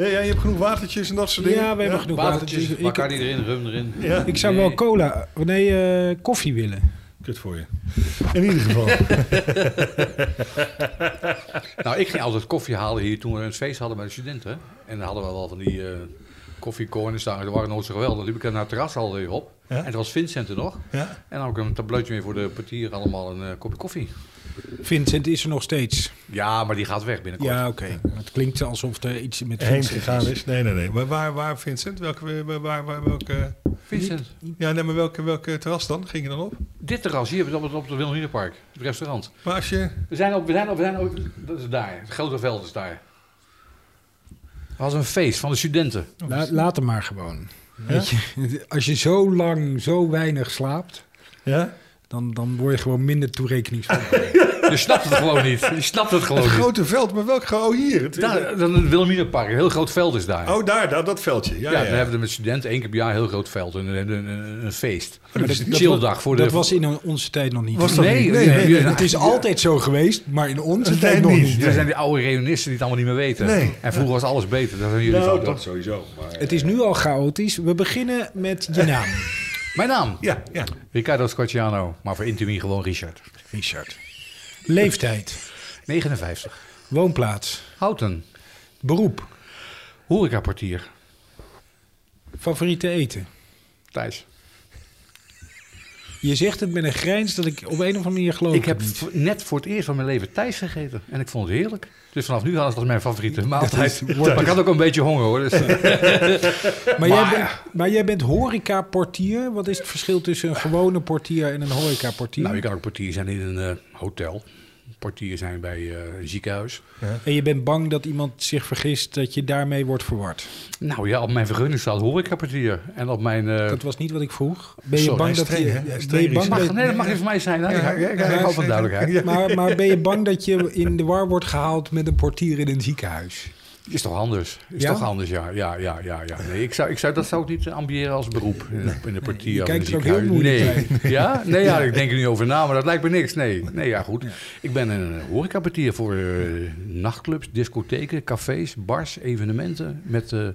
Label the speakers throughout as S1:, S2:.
S1: Nee, ja, je hebt genoeg watertjes en dat soort dingen.
S2: Ja, we hebben genoeg
S3: Watertjes,
S2: watertjes. Ik,
S3: Bacardi erin, rum erin.
S1: Ja,
S2: ik zou wel cola, nee, eh, koffie willen.
S1: kut voor je. In ieder geval.
S3: Nou, ik ging altijd koffie halen hier toen we een feest hadden bij de studenten. En dan hadden we wel van die eh koffiecorners staan. Die waren nooit zo geweldig. Dan liep ik naar het terras al weer op.
S1: Ja.
S3: En het was Vincent er nog.
S1: Ja.
S3: En dan ik een tableutje mee voor de portier. Allemaal een eh, kopje koffie.
S2: Vincent is er nog steeds.
S3: Ja, maar die gaat weg binnenkort.
S2: Ja, oké. Het klinkt alsof er iets met
S1: Heen
S2: Vincent
S1: gegaan
S2: is.
S1: is. Nee, nee, nee. Maar waar, waar Vincent? Welke, waar, waar, waar- welke...
S3: Vincent,
S1: Ja, nee, maar welke, welke terras dan? Ging je dan op?
S3: dit terras hier op het, op het Wilhelminapark. Het restaurant.
S1: Maar als je...
S3: We zijn op, we zijn op, we zijn op, dat is daar. Het grote veld is daar. Het was een feest van de studenten.
S2: La- laat hem maar gewoon. Als je zo lang, zo weinig slaapt,
S1: Ja?
S2: Dan, dan word je gewoon minder toerekeningsvatbaar.
S3: Je snapt het gewoon niet. Je snapt het gewoon
S1: Het
S3: niet.
S1: grote veld, maar welk... Oh, hier. Het,
S3: Daar, dan het Wilhelminapark, een heel groot veld is daar.
S1: Oh, daar, daar, dat veldje. Ja,
S3: ja,
S1: ja,
S3: dan hebben we met studenten één keer per jaar een heel groot veld. Een, een, een, een- een feest.
S1: dat is
S3: een
S2: Dat
S3: chilldag de...
S2: Was in onze tijd nog niet.
S1: Was dat
S3: Nee,
S1: niet?
S3: nee,
S1: Nee,
S3: nee,
S1: nee,
S3: nee.
S2: het is altijd zo geweest, maar in onze tijd nog
S1: niet.
S2: niet.
S3: Er zijn die oude reunisten die het allemaal niet meer weten.
S1: Nee.
S3: En vroeger was alles beter. Dat zijn jullie
S1: Nou, dat sowieso. Maar,
S2: Het is nu al chaotisch. We beginnen met je naam.
S3: Mijn naam?
S1: Ja, ja.
S3: Ricardo Scorciano. Maar voor Intimie gewoon Richard.
S2: Richard. Leeftijd.
S3: 59.
S2: Woonplaats.
S3: Houten.
S2: Beroep.
S3: Horecaportier.
S2: Favoriete eten.
S3: Thijs.
S2: Je zegt het met een grijns dat ik op een of andere manier geloof.
S3: Ik heb net voor het eerst van mijn leven Thijs gegeten. En ik vond het heerlijk. Dus vanaf nu het als mijn favoriete maaltijd. Maar ik had ook een beetje honger hoor. Dus, eh,
S2: Maar, jij bent, maar jij bent horeca-portier. Wat is het verschil tussen een gewone portier en een horeca-portier?
S3: nou, je kan ook portier zijn in een eh, hotel. Portier zijn bij eh, een ziekenhuis.
S2: En je bent bang dat iemand zich vergist dat je daarmee wordt verward.
S3: Nou ja, op mijn vergunning staat horecaportier. En op mijn... eh,
S2: Dat was niet wat ik vroeg. Ben je
S3: Sorry,
S2: bang dat
S1: streng,
S2: je, ben bang
S3: mag,
S2: dat,
S3: nee, dat mag niet van mij zijn.
S1: Ja,
S3: ik, ik, ik
S1: ja,
S3: hou van
S1: ja,
S3: duidelijkheid.
S1: ja.
S2: maar, maar ben je bang dat je in de war wordt gehaald met een portier in een ziekenhuis?
S3: Is toch anders? Is
S2: Ja?
S3: toch anders, ja. Ja, ja, ja, ja. Nee, ik zou, ik zou, dat zou ik niet eh, ambiëren als beroep in, de- in de in
S2: kijkt
S3: een
S2: er ook heel
S3: ziekenhuis.
S2: moeilijk
S3: nee. Ja? Nee, ja, ik denk er niet over na, maar dat lijkt me niks. Nee, nee ja, goed. Ik ben een horecaportier voor eh, nachtclubs, discotheken, cafés, bars, evenementen met eh,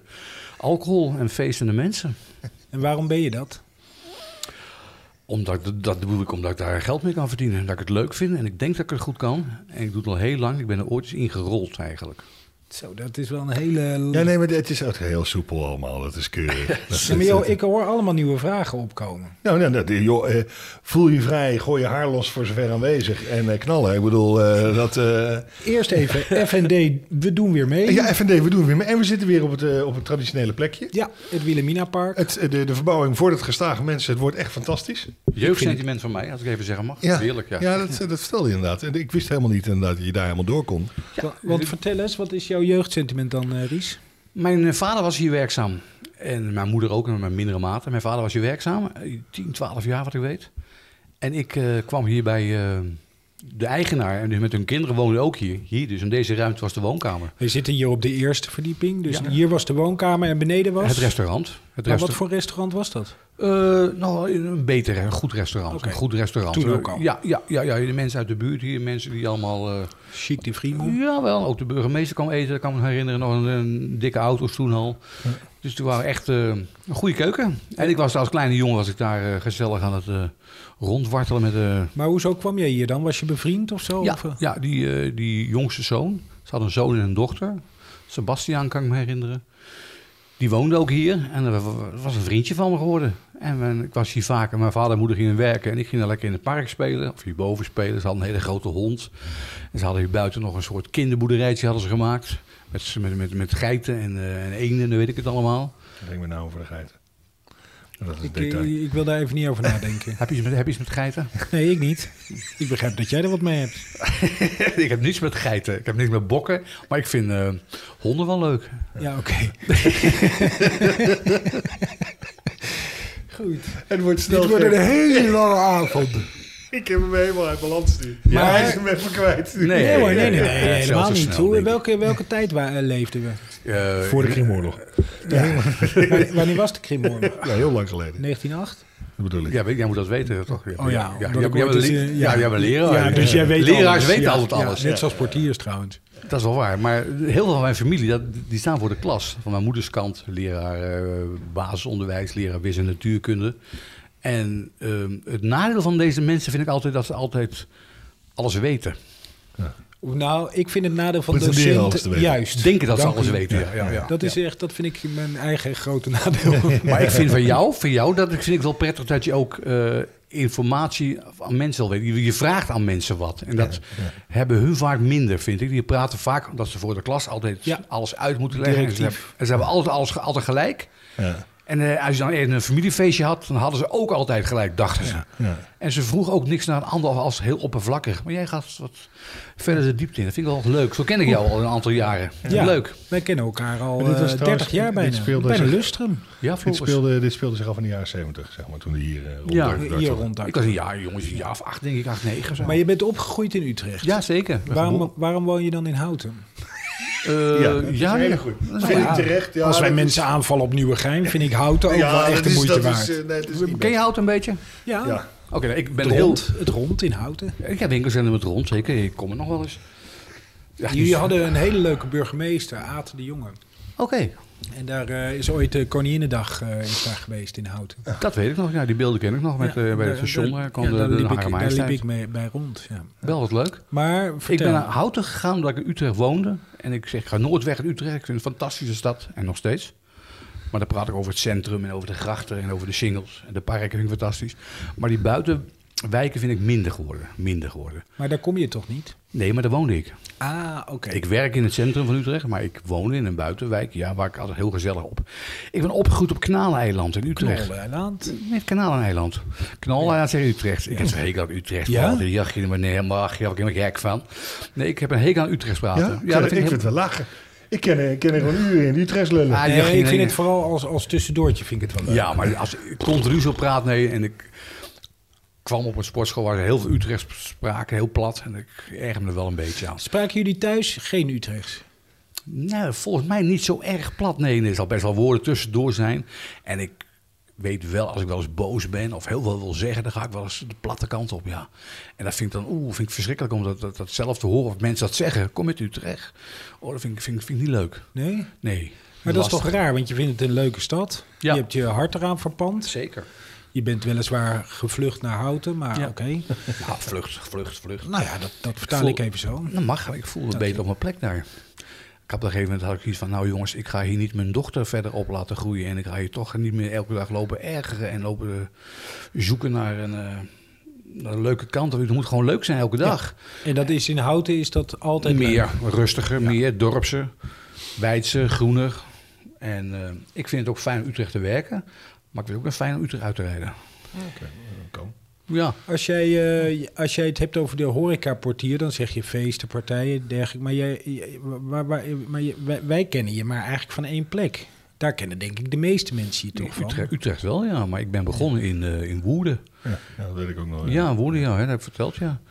S3: alcohol en feestende mensen.
S2: En waarom ben je dat?
S3: Omdat, dat doe ik omdat ik daar geld mee kan verdienen. Dat ik het leuk vind en ik denk dat ik het goed kan. En ik doe het al heel lang. Ik ben er ooit eens ingerold eigenlijk.
S2: Zo, dat is wel een hele...
S1: Ja, nee, maar het is ook heel soepel allemaal. Dat is keurig. Dat is-
S2: Ja, maar joh, ik hoor allemaal nieuwe vragen opkomen.
S1: Nou, nou, nou, joh, eh, voel je vrij, gooi je haar los voor zover aanwezig en eh, knallen. Ik bedoel, eh, dat... eh,
S2: Eerst even FND, we doen weer mee.
S1: ja, FND, we doen weer mee. En we zitten weer op het, eh, op het traditionele plekje.
S2: Ja, het Wilhelmina Park.
S1: Het, eh, de, de verbouwing voor het gestage mensen, het wordt echt fantastisch.
S3: Jeugdsentiment van mij, als ik even zeggen mag. Heerlijk, ja.
S1: Ja, dat, dat vertelde je inderdaad. En ik wist helemaal niet inderdaad dat je daar helemaal door kon.
S2: Wa- Want vertel eens, wat is jouw jeugdsentiment dan, eh, Ries?
S3: Mijn eh, vader was hier werkzaam. En mijn moeder ook, in mijn mindere mate. Mijn vader was hier werkzaam, eh, 10, 12 jaar wat ik weet. En ik eh, kwam hier bij eh, de eigenaar. En dus met hun kinderen woonden ook hier. Hier, dus in deze ruimte was de woonkamer.
S2: We zitten hier op de eerste verdieping. Dus
S3: Ja.
S2: hier was de woonkamer en beneden was...
S3: Het restaurant. Het
S2: Maar
S3: resta-
S2: wat voor restaurant was dat?
S3: Eh, nou, een beter, een goed restaurant. Een goed restaurant.
S2: Toen ook al.
S3: Ja, ja, ja, ja, de mensen uit de buurt hier, mensen die allemaal... eh,
S2: Chic de Vrienden.
S3: Ja, wel. Ook de burgemeester kwam eten. Ik kan me herinneren. Nog een, een dikke auto's toen al. Dus toen waren echt eh, een goede keuken. En ik was als kleine jongen was ik daar gezellig aan het rondwartelen met... eh
S2: Maar hoezo kwam jij hier dan? Was je bevriend of zo?
S3: ja,
S2: Of, eh?
S3: ja die, eh, die jongste zoon. Ze had een zoon en een dochter. Sebastiaan kan ik me herinneren. Die woonde ook hier. En dat was een vriendje van me geworden. En ik was hier vaker. Mijn vader en moeder gingen werken. En ik ging dan lekker in het park spelen. Of hierboven spelen. Ze hadden een hele grote hond. En ze hadden hier buiten nog een soort kinderboerderijtje hadden ze gemaakt. Met, met, met, met geiten en, eh en eenden, dan weet ik het allemaal.
S1: Denk me nou over de geiten. Dat is
S2: Ik,
S1: detail.
S2: ik, ik wil daar even niet over nadenken.
S3: Heb je, iets met, heb je iets met geiten?
S2: Nee, ik niet. Ik begrijp dat jij er wat mee hebt.
S3: ik heb niets met geiten. Ik heb niks met bokken. Maar ik vind eh, honden wel leuk.
S2: Ja, oké. Goed.
S1: Het wordt snel
S2: Dit wordt
S1: gek.
S2: een hele lange avond.
S1: Ik heb hem helemaal uit balans nu.
S3: Ja.
S1: Maar hij is hem even kwijt.
S3: Nee,
S2: Nee, hoor, nee, nee, nee,
S3: nee, nee,
S2: helemaal niet.
S3: snel,
S2: Hoe, welke, welke tijd wa- eh, leefden we?
S3: Eh,
S1: Voor de Krimoorlog.
S2: Wanneer- Wanneer was de Krimoorlog?
S1: Ja, heel lang geleden.
S2: 1908?
S1: Dat bedoel ik.
S3: Ja, weet- jij moet dat weten, toch?
S2: Oh ja,
S3: ja, le-
S2: eh,
S3: ja, jij bent leraar.
S2: Ja, dus jij weet
S3: Leraars
S2: alles.
S3: weten
S2: Ja,
S3: altijd
S2: ja,
S3: alles.
S2: net zoals portiers trouwens.
S3: Dat is wel waar. Maar heel veel van mijn familie, dat, die staan voor de klas. Van mijn moeders kant, leraar basisonderwijs, leraar wis- en natuurkunde. En ehm, het nadeel van deze mensen vind ik altijd dat ze altijd alles weten.
S2: Nou, ik vind het nadeel van
S1: Pretenderen alles te
S2: docenten
S1: weten.
S2: juist.
S3: Denken dat ze alles
S2: u.
S3: weten. Ja, ja, ja.
S2: Dat is echt, dat vind ik mijn eigen grote nadeel.
S3: Maar ik vind van jou, van jou dat vind ik wel prettig dat je ook eh, informatie aan mensen wil weten. Je, je vraagt aan mensen wat. En dat hebben hun vaak minder, vind ik. Die praten vaak dat ze voor de klas altijd
S2: Ja.
S3: alles uit moeten leggen. En ze,
S2: Directief.
S3: hebben, en ze hebben altijd, alles, altijd gelijk.
S1: Ja.
S3: En eh, als je dan even een familiefeestje had, dan hadden ze ook altijd gelijk, dachten ze.
S1: Ja.
S3: En ze vroeg ook niks naar een ander als heel oppervlakkig. Maar jij gaat wat verder de diepte in. Dat vind ik wel leuk. Zo ken ik jou al een aantal jaren.
S2: Ja.
S3: Leuk.
S2: Wij kennen elkaar al
S1: dit was
S2: eh,
S1: trouwens-
S2: 30 jaar
S1: dit
S2: bijna.
S1: speelde
S2: bijna
S1: zich-
S2: lustrum.
S3: Ja,
S1: Dit, speelde, dit speelde zich af in de jaren 70, zeg maar, toen die hier uh,
S3: Ja,
S2: Hier rond
S3: Ik was een jaar, jongens, een jaar of acht, denk ik, acht, negen. Zo.
S2: Maar je bent opgegroeid in Utrecht.
S3: Ja, zeker.
S2: Waarom, waarom woon je dan in Houten?
S3: Eh,
S1: Ja, dat is
S3: ja, wel-
S1: ja, terecht. Ja,
S2: Als wij
S1: is-
S2: mensen aanvallen op Nieuwegein, vind ik Houten ook
S1: Ja,
S2: wel echt de
S1: is-
S2: moeite
S1: dat
S2: waard.
S1: is, eh, nee, is
S3: Ken je hout een beetje?
S2: ja,
S1: Ja.
S3: Oké, nou, ik ben
S2: het,
S3: heel...
S2: rond, het rond in Houten.
S3: Ik heb winkels in het rond, zeker. Ik kom er nog wel eens. Ja,
S2: Jullie
S3: dus-
S2: hadden een hele leuke burgemeester, Aad de Jonge.
S3: Oké,
S2: En daar eh, is ooit de Koninginnedag eh, is daar geweest in Houten.
S3: dat weet ik nog. Ja, die beelden ken ik nog met,
S2: Ja,
S3: eh, bij het station.
S2: daar-
S3: kwam
S2: ja,
S3: de,
S2: daar
S3: de
S2: liep, ik,
S3: Hare
S2: daar liep
S3: Majesteit.
S2: ik mee, bij rond. Ja.
S3: Wel wat leuk.
S2: Maar
S3: Ik ben naar Houten gegaan omdat ik in Utrecht woonde. En ik zeg, ik ga nooit weg uit Utrecht. Ik vind het een fantastische stad. En nog steeds. Maar dan praat ik over het centrum en over de grachten en over de singles. En de parken vind ik fantastisch. Maar die buitenwijken vind ik minder geworden. Minder geworden.
S2: Maar daar kom je toch niet?
S3: Nee, maar daar woonde ik.
S2: Ah, oké.
S3: Ik werk in het centrum van Utrecht, maar ik woonde in een buitenwijk. Ja, waar ik altijd heel gezellig op. Ik ben opgegroeid op Knaleiland in Utrecht.
S2: Knolleiland.
S3: Nee, Kanaleiland. Kanaleiland zeg Utrecht. Ik heb zo'n hekel aan Utrecht.
S2: Ja?
S3: Ja? Die jachtje, maar nee, maar ach, daar word ik helemaal gek van. Nee, ik heb een hekel aan Utrecht praten.
S1: Ja?
S3: Ja,
S1: ik, vind het wel lachen. Ik ken, ik ken er gewoon uren in, die Utrechts lullen.
S3: Ah,
S2: Nee,
S3: jachtje,
S2: ik vind het vooral als, als tussendoortje vind ik het wel leuk.
S3: Ja, maar als ik continu zo praat, nee. En ik kwam op een sportschool waar ze heel veel Utrechts spraken, heel plat. En ik erger me er wel een beetje aan.
S2: Spraken jullie thuis geen Utrechts?
S3: Nou, volgens mij niet zo erg plat. Nee, er zal best wel woorden tussendoor zijn. En ik weet wel, als ik wel eens boos ben of heel veel wil zeggen, dan ga ik wel eens de platte kant op, ja. En dat vind ik dan, oeh, vind ik verschrikkelijk om dat, dat, dat zelf te horen. Of mensen dat zeggen, kom met Utrecht. Oh, dat vind ik, vind, vind ik niet leuk.
S2: Nee?
S3: Nee.
S2: Maar dat is toch raar, want je vindt het een leuke stad.
S3: Ja.
S2: Je hebt je hart eraan verpand.
S3: Zeker.
S2: Je bent weliswaar gevlucht naar Houten, maar
S3: Ja.
S2: oké.
S3: Ja, vlucht, vlucht, vlucht.
S2: Nou ja, dat, dat vertaal
S3: Voel-
S2: ik even zo.
S3: Dat mag, ik voel me beter op mijn plek daar. Ik had op een gegeven moment had ik iets van, nou jongens, ik ga hier niet mijn dochter verder op laten groeien. En ik ga hier toch niet meer elke dag lopen ergeren en lopen zoeken naar een, eh, naar een leuke kant. Het moet gewoon leuk zijn elke dag.
S2: En dat is in Houten is dat altijd
S3: meer
S2: leuk.
S3: rustiger, meer dorpse, wijdse, groener. En eh, ik vind het ook fijn om Utrecht te werken. Maar ik het ook wel fijn om Utrecht uit te rijden.
S1: Oké, kan.
S3: Ja,
S2: Als jij, eh, als jij het hebt over de horecaportier, dan zeg je feesten, partijen, dergelijke. Maar, jij, jij- waar, waar, maar je- wij, wij kennen je maar eigenlijk van één plek. Daar kennen denk ik de meeste mensen je toch van.
S3: Utrecht, Utrecht wel, ja. Maar ik ben begonnen in, eh, in Woerden.
S1: Ja, ja, dat weet ik ook nog.
S3: Ja, Woerden, ja, hè, dat heb ik verteld, ja.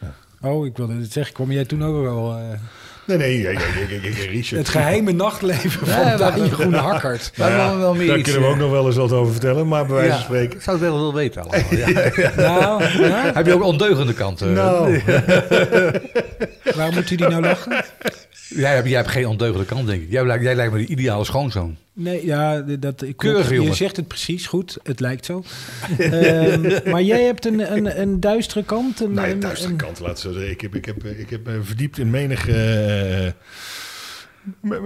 S2: Oh, ik wilde het zeggen. Kwam jij toen ook wel... eh,
S1: Nee, nee, ja, ja, ja, ja, ja, Richard.
S2: het geheime nachtleven van
S3: Ja, dat-
S2: Groene Hakkert.
S3: Daar
S1: Ja,
S3: hebben we wel meer
S1: Daar
S3: iets,
S1: kunnen we ook
S3: eh,
S1: nog wel eens wat over vertellen, maar bij wijze van
S3: Ja,
S1: spreken.
S3: ik zou het wel wel weten allemaal. Ja.
S2: Nou, ja?
S3: Heb je ook ondeugende kanten?
S1: Nou,
S2: waarom moet u die nou lachen?
S3: Jij, hebt, jij hebt geen ondeugende kant, denk ik. Jij, lijkt- jij lijkt me de ideale schoonzoon.
S2: Nee, ja, dat, ik
S3: Keurige
S2: Je
S3: jongen.
S2: zegt het precies goed. Het lijkt zo. Ehm, maar jij hebt een, een, een duistere kant. Een,
S1: nee,
S2: een-
S1: duistere
S2: een-
S1: kant, laat zo zeggen. Ik heb, ik heb, ik heb me verdiept in menig... eh,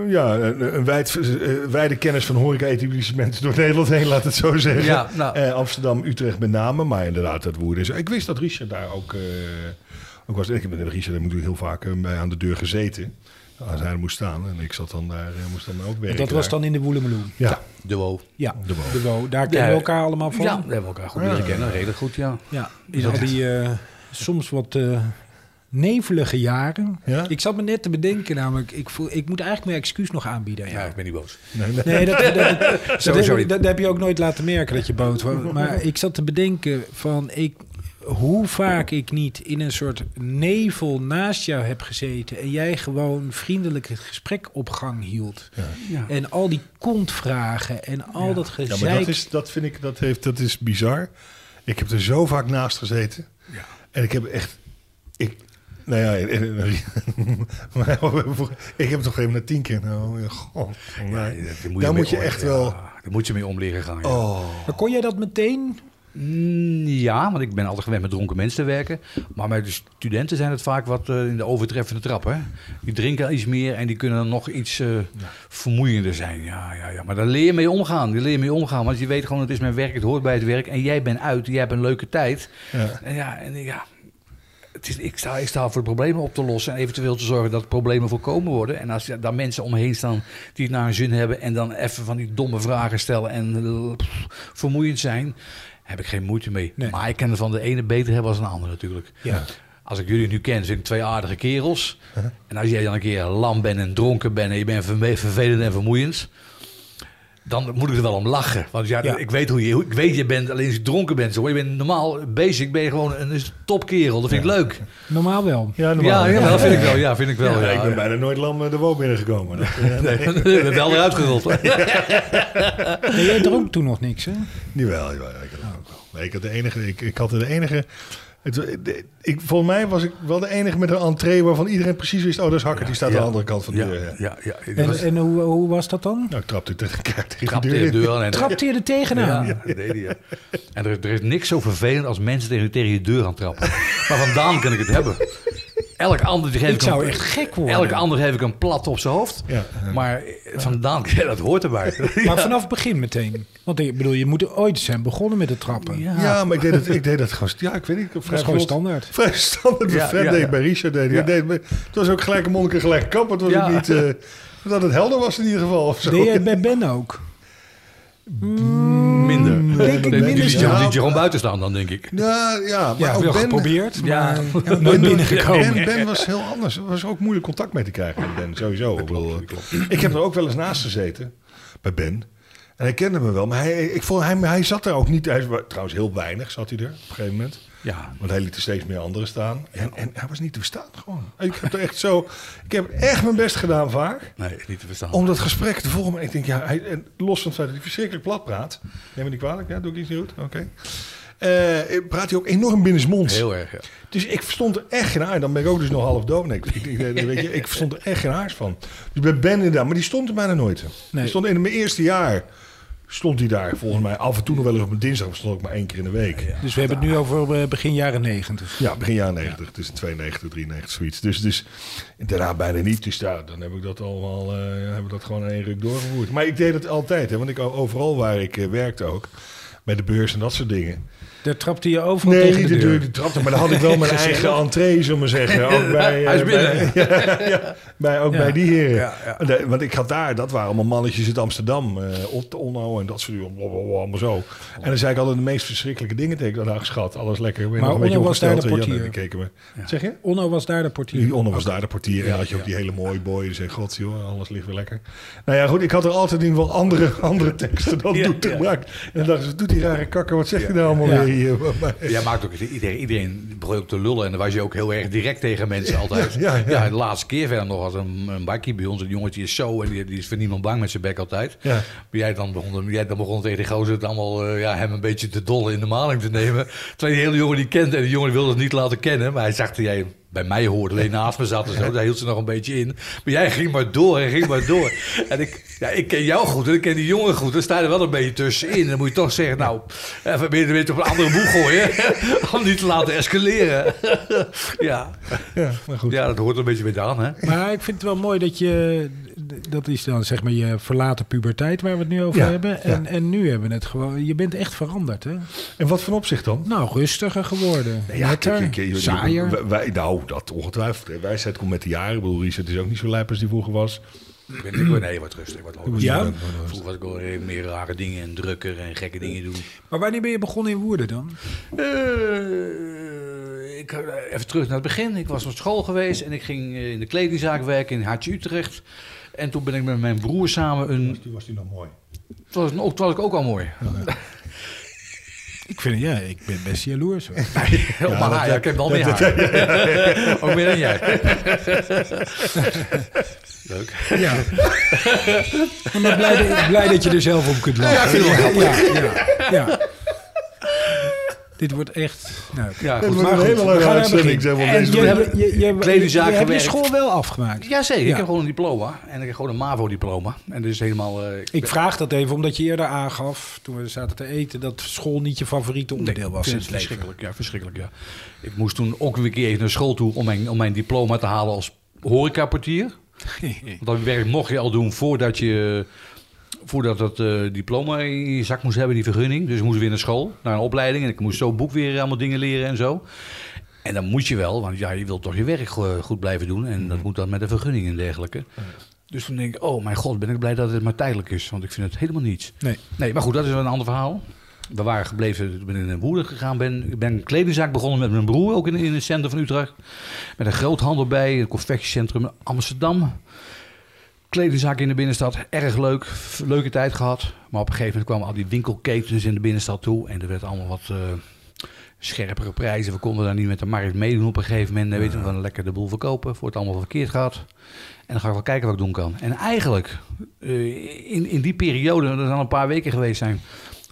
S1: ja, een, een wijd, eh, wijde kennis van horeca-etablissementen door Nederland heen, laat het zo zeggen.
S3: Ja, nou.
S1: Eh, Amsterdam, Utrecht met name, maar inderdaad dat Woerden is. Ik wist dat Richard daar ook, eh, ook was. Ik heb met Richard heb natuurlijk heel vaak eh, bij aan de deur gezeten. Als hij er moest staan. En ik zat dan daar, eh, moest dan ook werken.
S2: dat was
S1: daar.
S2: dan in de Woelemeloe.
S1: Ja,
S3: De WO.
S2: Ja,
S1: De
S2: de
S1: Wo.
S2: Daar kennen we elkaar allemaal van.
S3: Ja, daar hebben we elkaar goed leren kennen. Redelijk goed, ja.
S2: Ja, in al die eh, soms wat eh, nevelige jaren.
S1: Ja?
S2: Ik zat me net te bedenken, namelijk, ik, voel, ik moet eigenlijk mijn excuus nog aanbieden. aan
S3: Ja, ik ben niet boos.
S1: nee, nee.
S2: Nee, dat, dat, dat heb je ook nooit laten merken dat je boos was. Maar ik zat te bedenken van ik, hoe vaak ik niet in een soort nevel naast jou heb gezeten en jij gewoon vriendelijk het gesprek op gang hield.
S3: Ja.
S2: En al die kontvragen en al dat
S1: Ja,
S2: gezeik.
S1: maar dat, is, dat vind ik, dat, heeft, dat is bizar. Ik heb er zo vaak naast gezeten.
S3: Ja.
S1: En ik heb echt... Ik, nou ja, en- en- maar ik heb het toch even na tien keer. Nou, god, nee.
S3: daar moet
S1: Daar
S3: mee
S1: moet je echt
S3: ja,
S1: wel...
S3: Daar moet je mee om leren gaan. Ja.
S1: Oh,
S2: Maar kon jij dat meteen?
S3: Mm, Ja, want ik ben altijd gewend met dronken mensen te werken. Maar met de studenten zijn het vaak wat eh, in de overtreffende trap. Hè? Die drinken iets meer en die kunnen dan nog iets eh, vermoeiender zijn. Ja, ja, ja. Maar daar leer je mee omgaan. Daar leer je mee omgaan. Want je weet gewoon, het is mijn werk, het hoort bij het werk. En jij bent uit, jij hebt een leuke tijd.
S1: ja.
S3: En ja, en ja het is, ik, sta, ik sta voor de problemen op te lossen en eventueel te zorgen dat problemen voorkomen worden. En als je- daar mensen om me heen staan die het naar hun zin hebben en dan even van die domme vragen stellen en eh, pff, vermoeiend zijn, heb ik geen moeite mee.
S2: Nee.
S3: Maar ik er van de ene beter hebben als een ander natuurlijk.
S2: Ja.
S3: Als ik jullie nu ken, zijn ik twee aardige kerels. En als jij dan een keer lam bent en dronken bent en je bent vervelend en vermoeiend, dan moet ik er wel om lachen. Want ja,
S2: Ja.
S3: ik weet hoe je, ik weet je bent, alleen als je dronken bent, zo. Je bent normaal basic, ben je gewoon een topkerel. Dat vind ik leuk.
S2: Normaal wel.
S1: Ja, normaal.
S3: Ja, ja, dat vind ik wel. Ja, vind ik wel.
S1: Ja,
S3: Ja,
S1: ik ben bijna nooit lam eh, de woon binnengekomen. Dat, eh,
S3: Nee, ik ben wel eruit gerold.
S2: Jij dronk toen nog niks, hè?
S1: Jawel, jawel. Ik wel. Nee, ik had de enige. Ik, ik had de enige. Het, de- ik, volgens mij was ik wel de enige met een entree waarvan iedereen precies wist: oh, dat is Hakker, die staat
S3: Ja.
S1: aan de andere kant van de deur. Ja.
S3: ja, ja.
S2: En,
S3: was-
S2: en hoe, hoe was dat dan?
S1: Nou, ik trapte tegen tegen
S3: trapte
S1: de deur.
S3: deur aan. En,
S2: Trapte je er tegenaan?
S3: Ja, dat deed hij, ja. En er, er is niks zo vervelend als mensen tegen, tegen je deur gaan trappen. Maar vandaan kan ik het hebben. Elk ander geef
S2: Ik
S3: ik
S2: zou
S3: een-
S2: echt gek worden.
S3: Elk ander geef ik een plat op zijn hoofd.
S1: Ja.
S3: Maar eh, vandaan, ja, dat hoort erbij.
S2: Maar vanaf het begin meteen. Want ik bedoel, je moet ooit zijn begonnen met het trappen.
S3: Ja.
S1: Ja, maar ik deed het, ik deed het gewoon. Ja, ik weet niet.
S2: Dat
S1: vrij
S2: gewoon standaard.
S1: Vrij standaard. Bij
S3: Ja,
S1: Fred
S3: ja,
S1: deed bij Richard deed.
S3: Ja.
S1: Deed, het was ook gelijk een monnik en gelijk kap. Het was
S3: Ja.
S1: ook niet. eh, dat het helder was in ieder geval. Of zo.
S2: Deed je het bij Ben ook?
S3: Minder.
S2: Denk ik
S3: Die-
S2: minder
S3: die,
S2: snel.
S3: die, die gewoon buiten staan dan, denk ik.
S1: Ja, ja, maar
S2: Ja,
S1: ook
S2: wel
S1: Ben,
S2: geprobeerd,
S3: Ja.
S2: maar ja, nooit binnengekomen.
S1: Ben, ben was heel anders. Er was ook moeilijk contact mee te krijgen met Ben, sowieso. Ik, bedoel, ik heb er ook wel eens naast gezeten, bij Ben. En hij kende me wel, maar hij, ik vond, hij, hij zat er ook niet. Hij, was- trouwens, heel weinig zat hij er op een gegeven moment.
S3: Ja.
S1: Want hij liet er steeds meer anderen staan. En, en hij was niet te verstaan gewoon. Ik heb er echt zo... Ik heb echt mijn best gedaan vaak.
S3: Nee, niet te verstaan.
S1: Om dat gesprek te volgen. Ik denk, ja, hij, en los van het feit dat hij verschrikkelijk plat praat. Neem me niet kwalijk, ja, doe ik iets niet goed? Oké. Eh, praat hij ook enorm binnensmonds.
S3: Heel erg, ja.
S1: Dus ik verstond er echt geen aard. Dan ben ik ook dus nog half dood. Nee, ik, ik, weet je, ik verstond er echt geen aars van. Dus bij Ben inderdaad. Maar die stond er bijna nooit.
S2: Nee.
S1: Die stond in mijn eerste jaar. Stond hij daar volgens mij af en toe nog wel eens op een dinsdag. Stond ook maar één keer in de week. Ja,
S2: Dus we hebben het nu over eh, begin jaren negentig.
S1: begin jaren 90. Het is 92, 93, zoiets. Dus, dus daarna bijna niet. Dus daar, dan heb ik dat allemaal eh, hebben we dat gewoon in één ruk doorgevoerd. Maar ik deed het altijd. Hè, want ik overal waar ik eh, werkte ook. Bij de beurs en dat soort dingen.
S2: Daar trapte je overal
S1: Nee,
S2: tegen de
S1: de
S2: deur.
S1: die trapte. Maar dan had ik wel mijn eigen entree, zullen we maar zeggen. Ook bij, eh,
S3: Hij is binnen.
S1: bij- ja, ja, bij, ook
S2: Ja.
S1: bij die heren.
S3: Ja, ja.
S1: De- want ik had daar, dat waren allemaal mannetjes uit Amsterdam. eh Ot- Onno en dat soort dingen. Allemaal zo. En dan zei ik altijd de meest verschrikkelijke dingen tegen dat schat. Alles lekker.
S2: Maar
S1: nog een beetje
S2: Onno was daar de?
S1: En
S2: portier.
S1: Keken me. Zeg je?
S2: Onno was daar de portier.
S1: Die Onno was daar de portier. En dan had je ook die hele mooie boy. Die zei, god joh, alles ligt weer lekker. Nou ja, goed. Ik had er altijd in ieder geval andere, andere teksten dan
S3: Ja,
S1: doet
S3: ja.
S1: gebruikt. En dan dacht ik, doet die rare kakker? Wat zeg je nou allemaal
S2: Ja.
S1: weer hier?
S3: Jij maakt ook iedereen, iedereen begon ook te lullen en dan was je ook heel erg direct tegen mensen altijd.
S1: ja,
S3: Ja,
S1: ja.
S3: de laatste keer verder nog als een, een bakkie bij ons. Een jongetje is zo en die, die is voor niemand bang met zijn bek altijd. Maar jij dan begon, jij dan begon tegen die gozer het allemaal eh, ja, hem een beetje te dolle in de maling te nemen. Terwijl die hele jongen die kent en die jongen wilde het niet laten kennen. Maar hij zag dat jij bij mij hoorde, alleen naast me zat en zo. Daar hield ze nog een beetje in. Maar jij ging maar door en ging maar door. En ik, ja, ik ken jou goed en ik ken die jongen goed. Dan sta je er wel een beetje tussenin. Dan moet je toch zeggen, nou, even je een beetje op een andere boeg gooien. Om niet te laten escaleren. ja.
S1: Ja, maar goed.
S3: ja, dat hoort er een beetje bij aan, hè?
S2: Maar ik vind het wel mooi dat je... Dat is dan zeg maar je verlaten puberteit waar we het nu over
S1: Ja,
S2: hebben. En, en nu hebben we het gewoon... Je bent echt veranderd, hè?
S1: En wat voor opzicht dan?
S2: Nou, rustiger geworden.
S1: Ja,
S2: Netter,
S1: kijk, kijk,
S2: saaier.
S1: wij- wij- nou, dat ongetwijfeld. Wijsheid komt met de jaren. Ik bedoel, Richard is ook niet zo lijp als die vroeger was.
S3: Ik ben, ik ben nee, wat rustig, wat logisch.
S2: Ja?
S3: Vroeger was ik al meer rare dingen en drukker en gekke dingen doen.
S2: Maar wanneer ben je begonnen in Woerden dan?
S3: Eh, ik, eh, even terug naar het begin. Ik was op school geweest en ik ging eh, in de kledingzaak werken in Hartje Utrecht. En toen ben ik met mijn broer samen een...
S1: Toen was die nog mooi.
S3: Toen was, ook, toen was ik ook al mooi.
S2: Ik vind, ja, ik ben best jaloers. Hoor.
S3: Ja, maar ja, ik heb wel meer haar. ook meer dan jij. Leuk.
S2: Ja. Ben blij, dat- blij dat je er zelf om kunt lachen.
S3: Ja, ik vind het wel
S2: ja, ja, ja. Dit wordt echt... Nou,
S3: Ja,
S1: Het
S3: goed.
S1: wordt een hele lange
S2: naar
S1: uitzending. Zijn we deze
S3: je
S2: je,
S3: hebt-
S2: je, je, je,
S3: Kledingzaak
S2: je hebt je
S3: gewerkt.
S2: school wel afgemaakt.
S3: Jazeker,
S2: Ja.
S3: ik heb gewoon een diploma. En ik heb gewoon een MAVO-diploma. En dus helemaal... eh,
S2: Ik vraag dat even omdat je eerder aangaf, toen we zaten te eten, dat school niet je favoriete onderdeel was in het leven.
S3: verschrikkelijk, ja, verschrikkelijk, ja. Ik moest toen ook weer een keer even naar school toe om mijn, om mijn diploma te halen als horecaportier. Want dat werk mocht je al doen voordat je voordat dat eh, diploma in je zak moest hebben, die vergunning. Dus ik moest weer naar school, naar een opleiding. En ik moest zo boek weer allemaal dingen leren en zo. En dan moet je wel, want ja, je wilt toch je werk go- goed blijven doen. En dat moet dan met een vergunning en dergelijke. Dus toen denk ik, oh mijn god, ben ik blij dat het maar tijdelijk is. Want ik vind het helemaal niets.
S2: Nee.
S3: Nee, maar goed, dat is wel een ander verhaal. We waren gebleven, ik ben in een woede gegaan. Ben, ik ben een kledingzaak begonnen met mijn broer, ook in, in het centrum van Utrecht. Met een groothandel bij, een confectiecentrum in Amsterdam. Kledingzaak in de binnenstad, erg leuk. Leuke tijd gehad. Maar op een gegeven moment kwamen al die winkelketens in de binnenstad toe. En er werd allemaal wat eh, scherpere prijzen. We konden daar niet met de markt meedoen op een gegeven moment. Dan weten we van lekker de boel verkopen. Voor het allemaal verkeerd gaat. En dan ga ik wel kijken wat ik doen kan. En eigenlijk, eh, in, in die periode, dat zal een paar weken geweest zijn,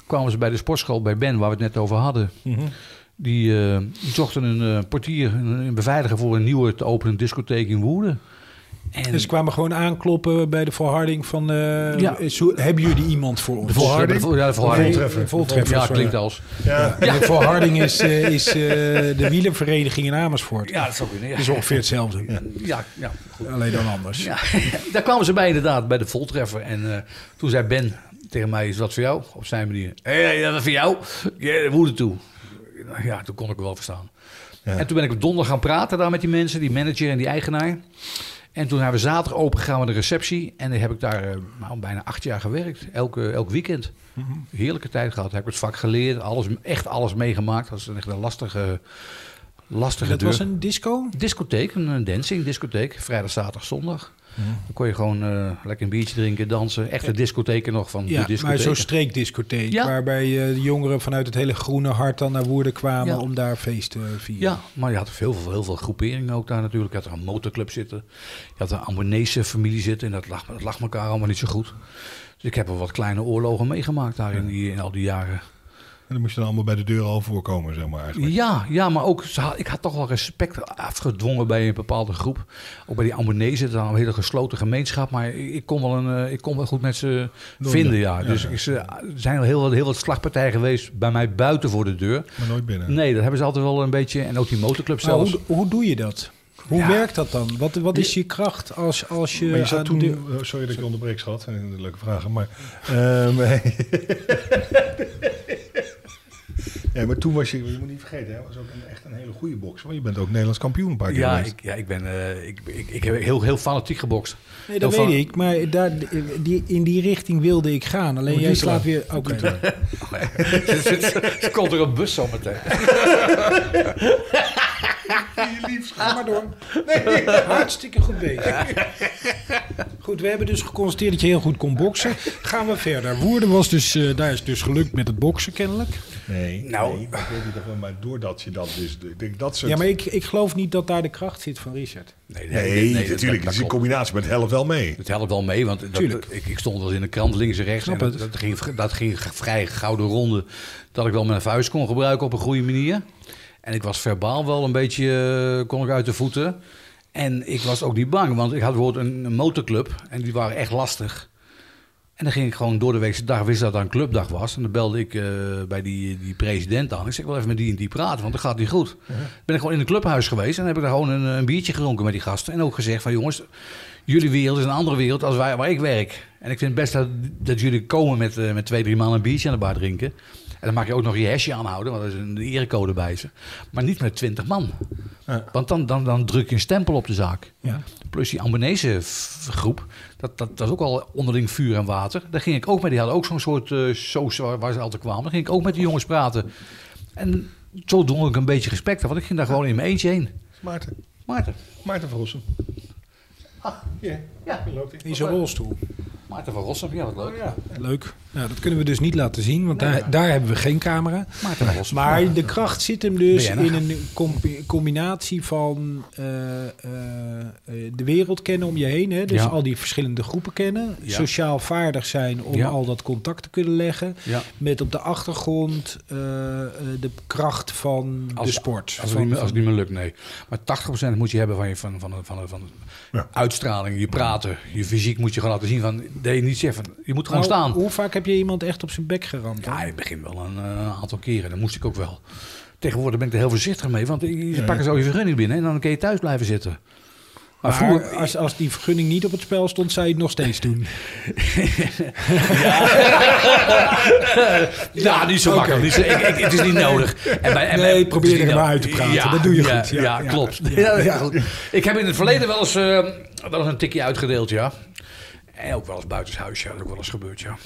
S3: kwamen ze bij de sportschool bij Ben, waar we het net over hadden.
S1: Mhm.
S3: Die, eh, die zochten een portier, een, een beveiliger voor een nieuwe te openen discotheek in Woerden. En
S2: Dus ze kwamen gewoon aankloppen bij de volharding van... eh,
S3: Ja.
S2: zo- hebben jullie iemand voor ons?
S3: de volharding? Ja, de volharding.
S1: Voltreffer.
S2: De voltreffer,
S3: Ja, klinkt als.
S1: Ja.
S2: De volharding is, eh, is eh, de wielervereniging in Amersfoort.
S3: Ja, dat is ook weer.
S2: Dat is ongeveer hetzelfde.
S3: Ja, ja, goed.
S2: Alleen dan anders.
S3: Ja, daar kwamen ze bij inderdaad, bij de voltreffer. En eh, toen zei Ben tegen mij, is dat voor jou? Op zijn manier. Hé, hey, dat is voor jou? Ja, woede toe. Ja, toen kon ik wel verstaan.
S1: Ja.
S3: En toen ben ik op donderdag gaan praten daar met die mensen, die manager en die eigenaar. En toen hebben we zaterdag open gegaan met de receptie. En dan heb ik daar eh, nou, bijna acht jaar gewerkt. Elke, elk weekend. Heerlijke tijd gehad. Heb ik het vak geleerd. Alles, echt alles meegemaakt. Dat is echt een lastige, lastige
S2: Dat
S3: deur.
S2: was een disco?
S3: Discotheek, een, een dancing discotheek. Vrijdag, zaterdag, zondag. Dan kon je gewoon eh, lekker een biertje drinken, dansen. Echte discotheken nog van de
S2: Ja, maar
S3: discotheken.
S2: zo'n streekdiscotheek.
S3: Ja.
S2: Waarbij eh, de jongeren vanuit het hele groene hart dan naar Woerden kwamen
S3: Ja.
S2: om daar feest te vieren.
S3: Ja, maar je had heel veel, heel veel groeperingen ook daar natuurlijk. Je had er een motorclub zitten. Je had een Ambonese familie zitten. En dat lag, dat lag elkaar allemaal niet zo goed. Dus ik heb wel wat kleine oorlogen meegemaakt daar in, die, in al die jaren.
S1: En dan moest je dan allemaal bij de deur al voorkomen, zeg maar eigenlijk.
S3: Ja, ja maar ook, ik had toch wel respect afgedwongen bij een bepaalde groep. Ook bij die Ambonezen, dat is een hele gesloten gemeenschap. Maar ik kon wel, een, eh, ik kon wel goed met ze vinden, ja.
S1: Ja,
S3: Dus
S1: ja.
S3: ik, ze- er zijn al heel, wat- heel wat slagpartijen geweest bij mij buiten voor de deur.
S1: Maar nooit binnen.
S3: Nee, dat hebben ze altijd wel een beetje. En ook die motorclub zelfs.
S2: hoe, hoe doe je dat? Hoe
S3: Ja.
S2: werkt dat dan? Wat, wat is je kracht als, als je...
S1: Maar je zat
S2: aan
S1: toen...
S2: de-
S1: oh, sorry dat ik je onderbreek, schat. Leuke vragen, maar... ehm, ja, maar toen was je... Je moet niet vergeten, hè, was ook een, echt een hele goede bokser. Want je bent ook Nederlands kampioen een paar keer
S3: Ja,
S1: geweest.
S3: ik, ja, ik ben ik, ik, ik, ik heb heel, heel fanatiek gebokst.
S2: Nee, dat
S3: Heel
S2: weet ik. Maar daar, die, in die richting wilde ik gaan. Alleen jij
S1: je
S2: slaat
S1: klaar.
S2: weer... Oké.
S3: Er komt er een bus zo meteen.
S2: Ga maar door. Nee, hartstikke goed bezig. Goed, we hebben dus geconstateerd dat je heel goed kon boksen. Gaan we verder. Woerden was dus, eh, daar is dus gelukt met het boksen kennelijk.
S1: Nee,
S3: Nou.
S1: nee, ik weet niet of maar doordat je dat dus... Ik denk dat soort...
S2: Ja, maar ik, ik geloof niet dat daar de kracht zit van Richard.
S3: Nee,
S1: Nee,
S3: dat-
S1: natuurlijk.
S3: dat
S1: Het is in combinatie met helft wel mee.
S3: Het helpt wel mee, want dat, ik, ik stond wel in de krant links en rechts. En
S2: het.
S3: dat, dat, ging, dat ging vrij gouden ronde. Dat ik wel mijn vuist kon gebruiken op een goede manier. En ik was verbaal wel een beetje, eh, kon ik uit de voeten. En ik was ook niet bang, want ik had bijvoorbeeld een, een motorclub. En die waren echt lastig. En dan ging ik gewoon door de weekse dag, wist dat dat een clubdag was. En dan belde ik eh, bij die, die president aan. Ik zeg, wel even met die en die praten, want dat gaat niet goed. Ben ik gewoon in een clubhuis geweest en heb ik daar gewoon een, een biertje gedronken met die gasten. En ook gezegd van, jongens, jullie wereld is een andere wereld als wij, waar ik werk. En ik vind het best dat, dat jullie komen met, eh, met twee, drie man een biertje aan de bar drinken. En dan mag je ook nog je hesje aanhouden, want dat is een erecode bij ze. Maar niet met twintig man.
S1: Ja.
S3: Want dan, dan, dan druk je een stempel op de zaak.
S2: Ja.
S3: Plus die Ambonese groep, dat, dat, dat is ook al onderling vuur en water. Daar ging ik ook met, die hadden ook zo'n soort eh soos waar, waar ze altijd kwamen. Daar ging ik ook met die jongens praten. En zo drong ik een beetje respect af, want ik ging daar gewoon in mijn eentje heen.
S1: Maarten.
S3: Maarten.
S1: Maarten Verrossen. Ah, hier. Ja, loopt hij.
S2: In zijn rolstoel.
S3: Maarten van Rossum, ja, wat leuk.
S2: Ja, leuk. Nou, dat kunnen we dus niet laten zien, want daar, daar hebben we geen camera.
S3: Maarten van Rossum.
S2: Maar de kracht zit hem dus
S3: BN'er.
S2: in een combi- combinatie van eh, eh, eh, de wereld kennen om je heen. Hè? Dus al die verschillende groepen kennen. Sociaal vaardig zijn om al dat contact te kunnen leggen. Met op de achtergrond de kracht van
S3: Als-
S2: de sport.
S3: Als het,
S2: Van-
S3: niet, meer- als het niet meer lukt, nee. Maar 80% moet je hebben van je van, van, van, van,
S1: Ja.
S3: uitstraling, je praten, je fysiek moet je gewoon laten zien. Van, dat je niet zegt van, je moet gewoon
S2: Nou,
S3: staan.
S2: Hoe vaak heb je iemand echt op zijn bek geramd?
S3: Ja, in het begin wel een eh, aantal keren. Dat moest ik ook wel. Tegenwoordig ben ik er heel voorzichtig mee, want je
S1: Ja.
S3: pakken zo je vergunning binnen en dan kun je thuis blijven zitten. Maar,
S2: Maar
S3: vroeger,
S2: als, als die vergunning niet op het spel stond, zou je het nog steeds doen.
S3: ja, niet zo makkelijk. Niet zo, ik, ik, het is niet nodig. En bij, en
S2: Nee,
S3: bij-
S2: probeer er maar uit te praten. Dat doe je
S3: ja,
S2: goed. Ja,
S3: klopt. Ik heb in het verleden wel eens, eh, wel eens een tikje uitgedeeld, ja. En ook wel eens buitenshuis, ja. Dat ook wel eens gebeurd, ja.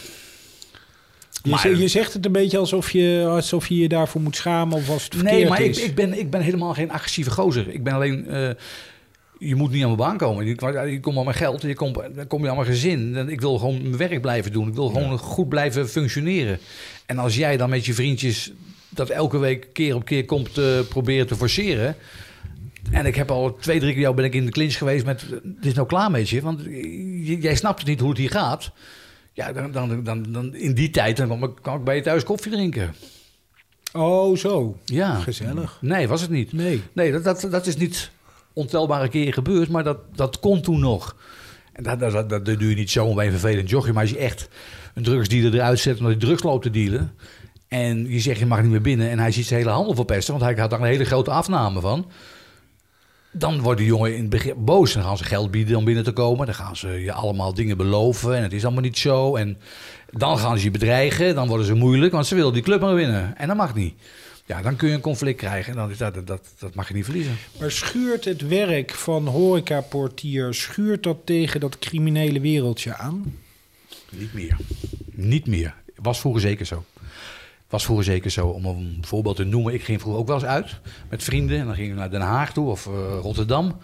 S2: Je,
S3: Maar-
S2: je zegt het een beetje alsof je, alsof je je daarvoor moet schamen of als het verkeerd
S3: Nee, maar ik,
S2: is.
S3: ik, ben, ik ben helemaal geen agressieve gozer. Ik ben alleen... eh, je moet niet aan mijn baan komen. Je, je komt aan mijn geld, je komt, dan kom je aan mijn gezin. Ik wil gewoon mijn werk blijven doen. Ik wil gewoon goed blijven functioneren. En als jij dan met je vriendjes dat elke week keer op keer komt eh, proberen te forceren... En ik heb al twee, drie keer jou ben ik in de clinch geweest met... Het is nou klaar met je, want jij snapt het niet hoe het hier gaat. Ja, dan, dan, dan, dan in die tijd dan kwam ik- bij je thuis koffie drinken.
S2: Oh, zo.
S3: Ja.
S2: Gezellig.
S3: Nee, was het niet.
S2: Nee.
S3: Nee, dat, dat, dat is niet ontelbare keren gebeurd, maar dat, dat kon toen nog. En dat, dat, dat, dat doe je niet zo bij een vervelend jochje, maar als je echt een drugsdealer eruit zet omdat hij drugs loopt te dealen... en je zegt je mag niet meer binnen en hij ziet zijn hele handel verpesten... want hij had daar een hele grote afname van... dan wordt die jongen in het begin boos. Dan gaan ze geld bieden om binnen te komen. Dan gaan ze je allemaal dingen beloven en het is allemaal niet zo. En dan gaan ze je bedreigen, dan worden ze moeilijk... want ze willen die club maar winnen en dat mag niet. Ja, dan kun je een conflict krijgen en dan is dat, dat, dat, dat mag je niet verliezen.
S2: Maar schuurt het werk van horecaportier, schuurt dat tegen dat criminele wereldje aan?
S3: Niet meer. Niet meer. Was vroeger zeker zo. Was vroeger zeker zo. Om een voorbeeld te noemen. Ik ging vroeger ook wel eens uit met vrienden. En dan ging ik naar Den Haag toe of eh, Rotterdam. En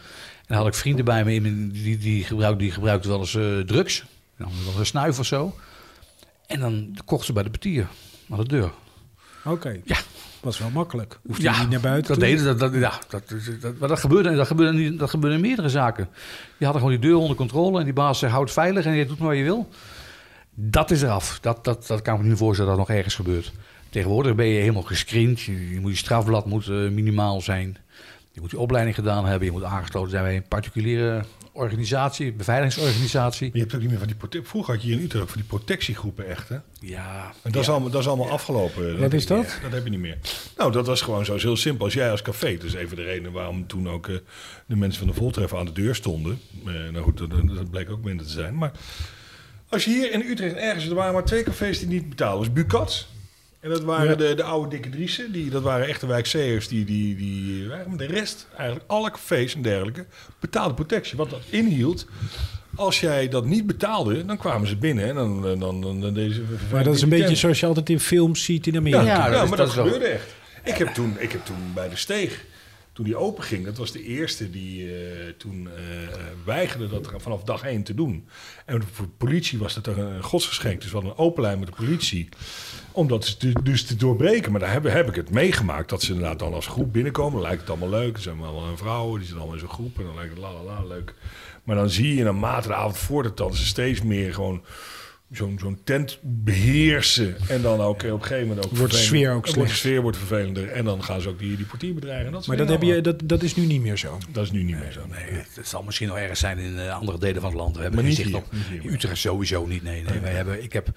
S3: dan had ik vrienden bij me. in- Die, die, gebruik, die gebruikten wel eens eh, drugs. Dan wel eens een snuif of zo. En dan kochten ze bij de portier. Aan de deur.
S2: Oké.
S3: Ja.
S2: Was wel makkelijk. Hoeft je niet naar buiten
S3: dat
S2: toe.
S3: deden dat, dat, ja, dat, dat, maar dat gebeurde, dat gebeurde, niet, dat gebeurde in meerdere zaken. Die hadden gewoon die deur onder controle en die baas zei, houdt veilig en je doet maar wat je wil. Dat is eraf. Dat, dat, dat kan ik me niet voorstellen dat dat nog ergens gebeurt. Tegenwoordig ben je helemaal gescreend. Je, je moet je strafblad moet, eh, minimaal zijn. Je moet je opleiding gedaan hebben. Je moet aangesloten zijn bij een particuliere organisatie, beveiligingsorganisatie.
S1: Je hebt ook niet meer van die prote- Vroeger had je hier in Utrecht ook van die protectiegroepen echt, hè?
S3: Ja,
S1: En dat, is allemaal, dat is allemaal afgelopen.
S2: Wat is dat?
S1: Dat heb je niet meer. Nou, dat was gewoon zo is heel simpel. Als jij als café, dus even de reden waarom toen ook eh, de mensen van de Voltreffer aan de deur stonden. Eh, nou goed, dat, dat bleek ook minder te zijn. Maar als je hier in Utrecht ergens, er waren maar twee cafés die niet betaalden. Dat was Bukats. En dat waren
S2: Ja.
S1: de, de oude dikke Driessen. Die, dat waren echte wijkzeeërs. Die, die, die, waren- maar de rest, eigenlijk alle cafés en dergelijke, betaalden protectie. Wat dat inhield, als jij dat niet betaalde, dan kwamen ze binnen. En dan, dan, dan, dan, dan deze
S2: Maar dat is een beetje zoals je altijd in films ziet in Amerika.
S3: Ja,
S1: ja,
S3: dat is-
S1: maar
S3: dat
S1: dat,
S3: is wel-
S1: gebeurde echt. Ik heb, toen, ik heb toen bij de steeg, toen die open ging, dat was de eerste die eh, toen eh, weigerde dat vanaf dag één te doen. En voor de politie was dat een godsgeschenk. Dus we hadden een open lijn met de politie. Om dat dus te, dus te doorbreken. Maar daar heb, heb ik het meegemaakt. Dat ze inderdaad dan als groep binnenkomen. Dan lijkt het allemaal leuk. Er zijn allemaal vrouwen. Die zitten allemaal in zo'n groep. En dan lijkt het la la la leuk. Maar dan zie je naarmate de avond voordat dat ze steeds meer gewoon zo'n zo'n tent beheersen. En dan ook op een gegeven moment ook
S2: Wordt de sfeer ook
S1: de
S2: slecht.
S1: sfeer wordt vervelender. En dan gaan ze ook die, die portier bedreigen. En Dat
S2: Maar dat, heb je, dat, dat is nu niet meer zo.
S1: Dat is nu niet meer zo.
S3: Nee, het zal misschien nog ergens zijn in eh, andere delen van het land. We hebben
S1: Maar niet
S3: zicht op.
S1: hier.
S3: Utrecht sowieso niet. Nee, nee. Wij hebben, ik heb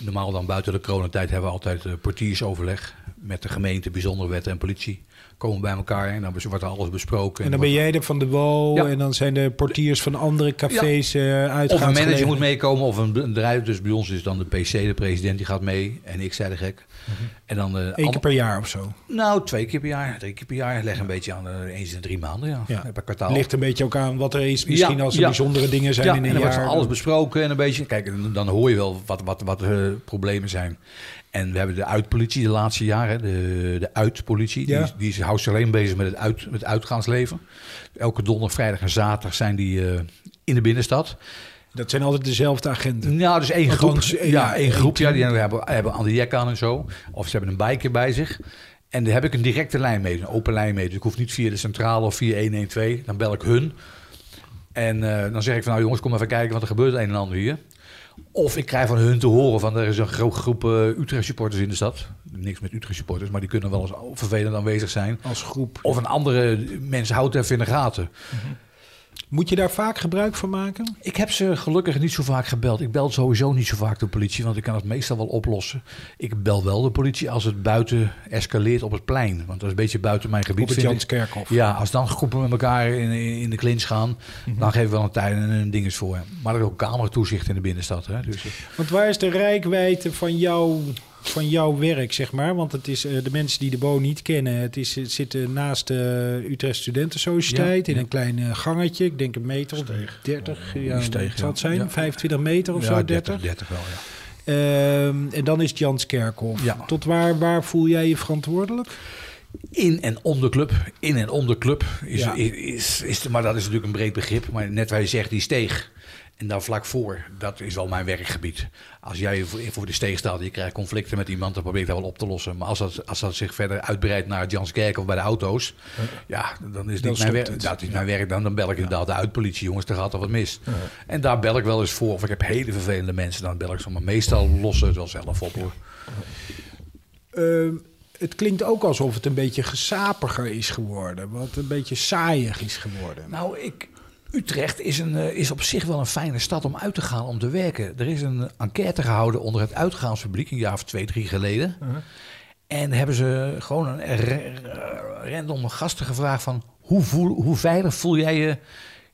S3: normaal dan buiten de coronatijd hebben we altijd eh, portiersoverleg met de gemeente, bijzondere wetten en politie. Komen bij elkaar en dan wordt er alles besproken.
S2: En dan ben
S3: wordt-
S2: jij er van de WO
S3: Ja.
S2: en dan zijn de portiers van andere cafés eh
S3: Of een manager moet meekomen of een bedrijf. Dus bij ons is dan de PC, de president, die gaat mee. En ik zei de gek. En dan... eh,
S2: Eén keer per jaar of zo.
S3: Nou, twee keer per jaar, drie keer per jaar. Leg een beetje aan eh, eens in drie maanden, ja.
S2: Ja.
S3: Per kwartaal.
S2: Ligt een beetje ook aan wat er is. Misschien
S3: Ja,
S2: als er
S3: ja.
S2: bijzondere dingen zijn
S3: ja,
S2: in
S3: en
S2: een
S3: dan wordt
S2: jaar.
S3: van alles besproken en een beetje... Kijk, en dan hoor je wel wat, wat, wat de problemen zijn. En we hebben de uitpolitie de laatste jaren. De, de uitpolitie.
S2: Ja.
S3: Die, die is- houdt zich alleen bezig met het, uit, met het uitgaansleven. Elke donderdag, vrijdag en zaterdag zijn die eh, in de binnenstad.
S2: Dat zijn altijd dezelfde agenten.
S3: Nou, dus één groep.
S2: Althans,
S3: ja,
S2: ja,
S3: één groep. Ja, die hebben, hebben aan de jek aan en zo. Of ze hebben een biker bij zich. En daar heb ik een directe lijn mee, een open lijn mee. Dus ik hoef niet via de centrale of via 112. Dan bel ik hun. En eh, dan zeg ik van, nou jongens, kom even kijken, wat er gebeurt een en ander hier. Of ik krijg van hun te horen van, er is een grote groep eh, Utrecht supporters in de stad. Niks met Utrecht supporters, maar die kunnen wel eens vervelend aanwezig zijn.
S2: Als groep.
S3: Of een andere mens houdt even in de gaten.
S2: Moet je daar vaak gebruik van maken?
S3: Ik heb ze gelukkig niet zo vaak gebeld. Ik bel sowieso niet zo vaak de politie, want ik kan het meestal wel oplossen. Ik bel wel de politie als het buiten escaleert op het plein. Want dat is een beetje buiten mijn gebied.
S2: Op het. Janskerkhof.
S3: Ja, als dan groepen met elkaar in, in de clinch gaan, dan geven we wel een tijd en een ding is voor. Maar er is ook cameratoezicht in de binnenstad. Hè? Dus,
S2: Want waar is de rijkwijde van jouw, van jouw werk, zeg maar? Want het is eh, de mensen die de Bo niet kennen. Het, is, het zit eh, naast de Utrecht Studentensociëteit
S3: Ja,
S2: in
S3: ja.
S2: een klein eh, gangetje. Ik denk een meter of
S1: Steeg.
S2: 30. Ja,
S3: Die steeg,
S2: wat zal het
S3: ja.
S2: zijn?
S3: Ja.
S2: 25 meter of
S3: ja,
S2: zo, 30?
S3: 30 wel, ja.
S2: Ehm, en dan is het Jans Kerkhof.
S3: Ja.
S2: Tot waar, waar voel jij je verantwoordelijk?
S3: In en om de club. In en om de club. Is,
S2: Ja.
S3: is, is, is- maar dat is natuurlijk een breed begrip. Maar net waar je zegt, die steeg. En daar vlak voor, dat is wel mijn werkgebied. Als jij voor, de steeg staat en je krijgt conflicten met iemand, dan probeer ik dat wel op te lossen. Maar als dat, als dat zich verder uitbreidt naar Janskerk of bij de auto's, ja, dan is niet mijn
S2: het.
S3: Dat is mijn werk. Dan, dan bel ik inderdaad de uitpolitie, jongens, er gaat er wat mis. En daar bel ik wel eens voor. Of ik heb hele vervelende mensen, dan bel ik ze. Maar meestal lossen het wel zelf op hoor.
S2: Ehm, het klinkt ook alsof het een beetje gesapiger is geworden. Wat een beetje saaiig is geworden.
S3: Nou, ik, Utrecht is, een, eh, is op zich wel een fijne stad om uit te gaan, om te werken. Er is een enquête gehouden onder het uitgaanspubliek, een jaar of twee, drie geleden. En hebben ze gewoon een random gasten gevraagd van... Hoe, voel, hoe veilig voel jij je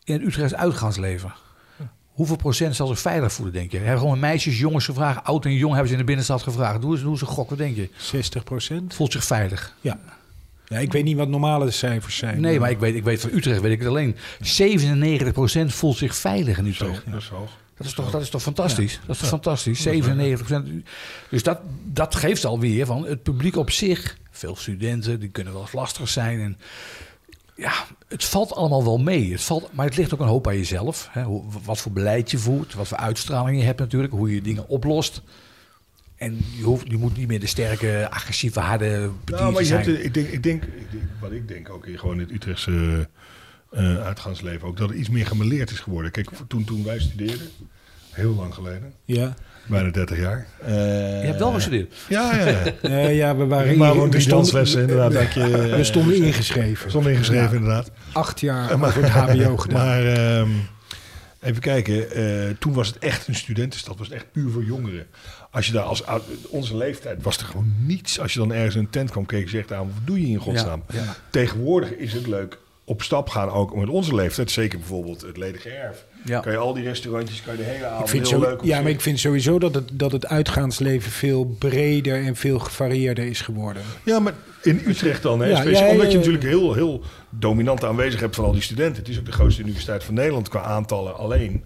S3: in het Utrechts uitgaansleven? Hoeveel procent zal zich veilig voelen, denk je? Hebben gewoon meisjes, jongens gevraagd, oud en jong hebben ze in de binnenstad gevraagd. Doe eens, doe eens een gok, wat denk je?
S2: 60 procent?
S3: Voelt zich veilig?
S2: Ja. Ja. Ik weet niet wat normale cijfers zijn.
S3: Nee, maar ik weet, ik weet van Utrecht weet ik het alleen. 97% voelt zich veilig in
S1: Zo,
S3: Utrecht.
S1: dat is hoog.
S3: Dat is toch, dat is toch fantastisch? Dat is toch fantastisch? 97% Dus dat, dat geeft alweer van het publiek op zich. Veel studenten, die kunnen wel eens lastig zijn. En ja, het valt allemaal wel mee. Het valt, maar het ligt ook een hoop aan jezelf. Hè? Hoe, wat voor beleid je voert, wat voor uitstraling je hebt natuurlijk. Hoe je dingen oplost. En je, hoeft, je moet niet meer de sterke, agressieve, harde
S1: Nou, maar je
S3: zijn.
S1: hebt, ik, denk, ik, denk, ik denk- wat ik denk ook in gewoon in het Utrechtse eh, uitgaansleven, ook dat het iets meer gemeleerd is geworden. Kijk, toen, toen wij studeerden, heel lang geleden,
S2: Ja.
S1: bijna 30 jaar.
S3: je hebt wel gestudeerd.
S1: Ja, ja, ja.
S2: Eh, ja, we waren
S1: Maar gewoon
S2: stonden-
S1: danslessen, inderdaad. dat je,
S2: We stonden ingeschreven.
S1: Stond ingeschreven,
S2: Ja.
S1: inderdaad.
S2: Acht jaar over het HBO gedaan.
S1: Maar ehm, even kijken, eh, toen was het echt een studentenstad, was het echt puur voor jongeren. Als je daar als onze leeftijd was er gewoon niets. Als je dan ergens in een tent kwam, keek je zegt aan, wat doe je in godsnaam?
S3: Ja, ja.
S1: Tegenwoordig is het leuk op stap gaan, ook met onze leeftijd. Zeker bijvoorbeeld het ledige erf.
S3: Ja.
S1: Kan je al die restaurantjes, kan je de hele avond
S2: Ik vind
S1: heel
S2: zo,
S1: leuk
S2: ja, maar ik vind sowieso dat het, dat het uitgaansleven veel breder en veel gevarieerder is geworden.
S1: Ja, maar in Utrecht dan, hè,
S2: Ja,
S1: specifiek,
S2: ja, ja,
S1: omdat je natuurlijk heel, heel dominant aanwezig hebt van al die studenten. Het is ook de grootste universiteit van Nederland qua aantallen alleen.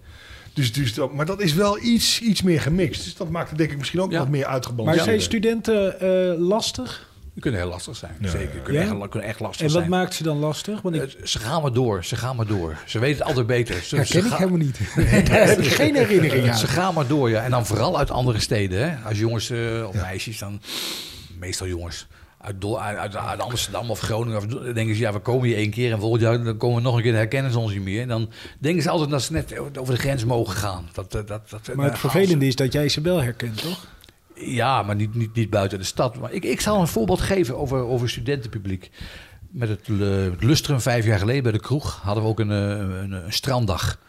S1: Dus, dus dat, maar dat is wel iets, iets meer gemixt. Dus dat maakt het denk ik misschien ook
S3: Ja.
S1: wat meer
S2: Maar
S1: uitgebalanceerd.
S2: zijn studenten eh, lastig?
S3: Die kunnen heel lastig zijn.
S1: Ja,
S3: Zeker.
S1: ja.
S3: Kunnen,
S2: Ja?
S3: echt, kunnen echt lastig
S2: En wat
S3: zijn.
S2: maakt ze dan lastig? Want ik
S3: Eh, Ze gaan maar door, ze gaan maar door. Ze weten het altijd beter. Ze,
S2: herken
S3: ze
S2: ik
S3: gaan-
S2: helemaal niet. Daar heb ik geen herinnering aan.
S3: Ze gaan maar door, ja. En dan vooral uit andere steden. Hè. Als jongens eh, of meisjes, dan meestal jongens. Uit, Amsterdam of Groningen. Of, denken ze, ja, we komen hier één keer en volgend jaar dan komen we nog een keer, dan herkennen ze ons niet meer. En dan denken ze altijd dat ze net over de grens mogen gaan. Dat, dat, dat,
S2: Maar het
S3: gaan
S2: vervelende is dat jij ze wel herkent, toch?
S3: Ja, maar niet, niet, niet buiten de stad. Maar ik, ik zal een voorbeeld geven over, over studentenpubliek. Met het, eh, het Lustrum vijf jaar geleden bij de kroeg hadden we ook een, eh, een, een stranddag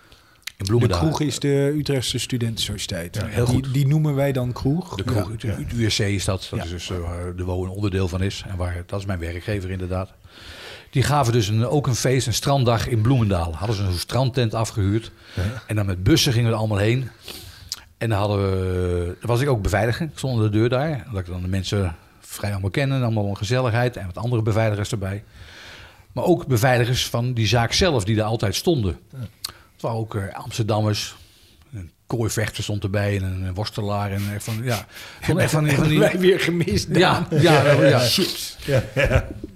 S3: in
S2: De
S3: Bloemendaal.
S2: kroeg is de Utrechtse Studentensociëteit.
S3: Ja, heel
S2: die,
S3: goed.
S2: die noemen wij dan kroeg.
S3: De kroeg,
S2: Ja.
S3: USC is dat. Dat
S2: Ja.
S3: is dus eh, waar de WO een onderdeel van is. En waar, dat is mijn werkgever inderdaad. Die gaven dus een, ook een feest, een stranddag in Bloemendaal. Hadden ze een strandtent afgehuurd. En dan met bussen gingen we er allemaal heen. En dan hadden we, daar was ik ook beveiliger. Ik stond aan de deur daar. Dat ik dan de mensen vrij allemaal kennen. Allemaal een gezelligheid. En wat andere beveiligers erbij. Maar ook beveiligers van die zaak zelf, die daar altijd stonden. Het waren ook eh, Amsterdammers. Een kooivechter stond erbij en een worstelaar. En echt van, ja, van, echt van, van die,
S2: wij weer gemist.
S3: ja, ja, ja, ja.
S2: Chips.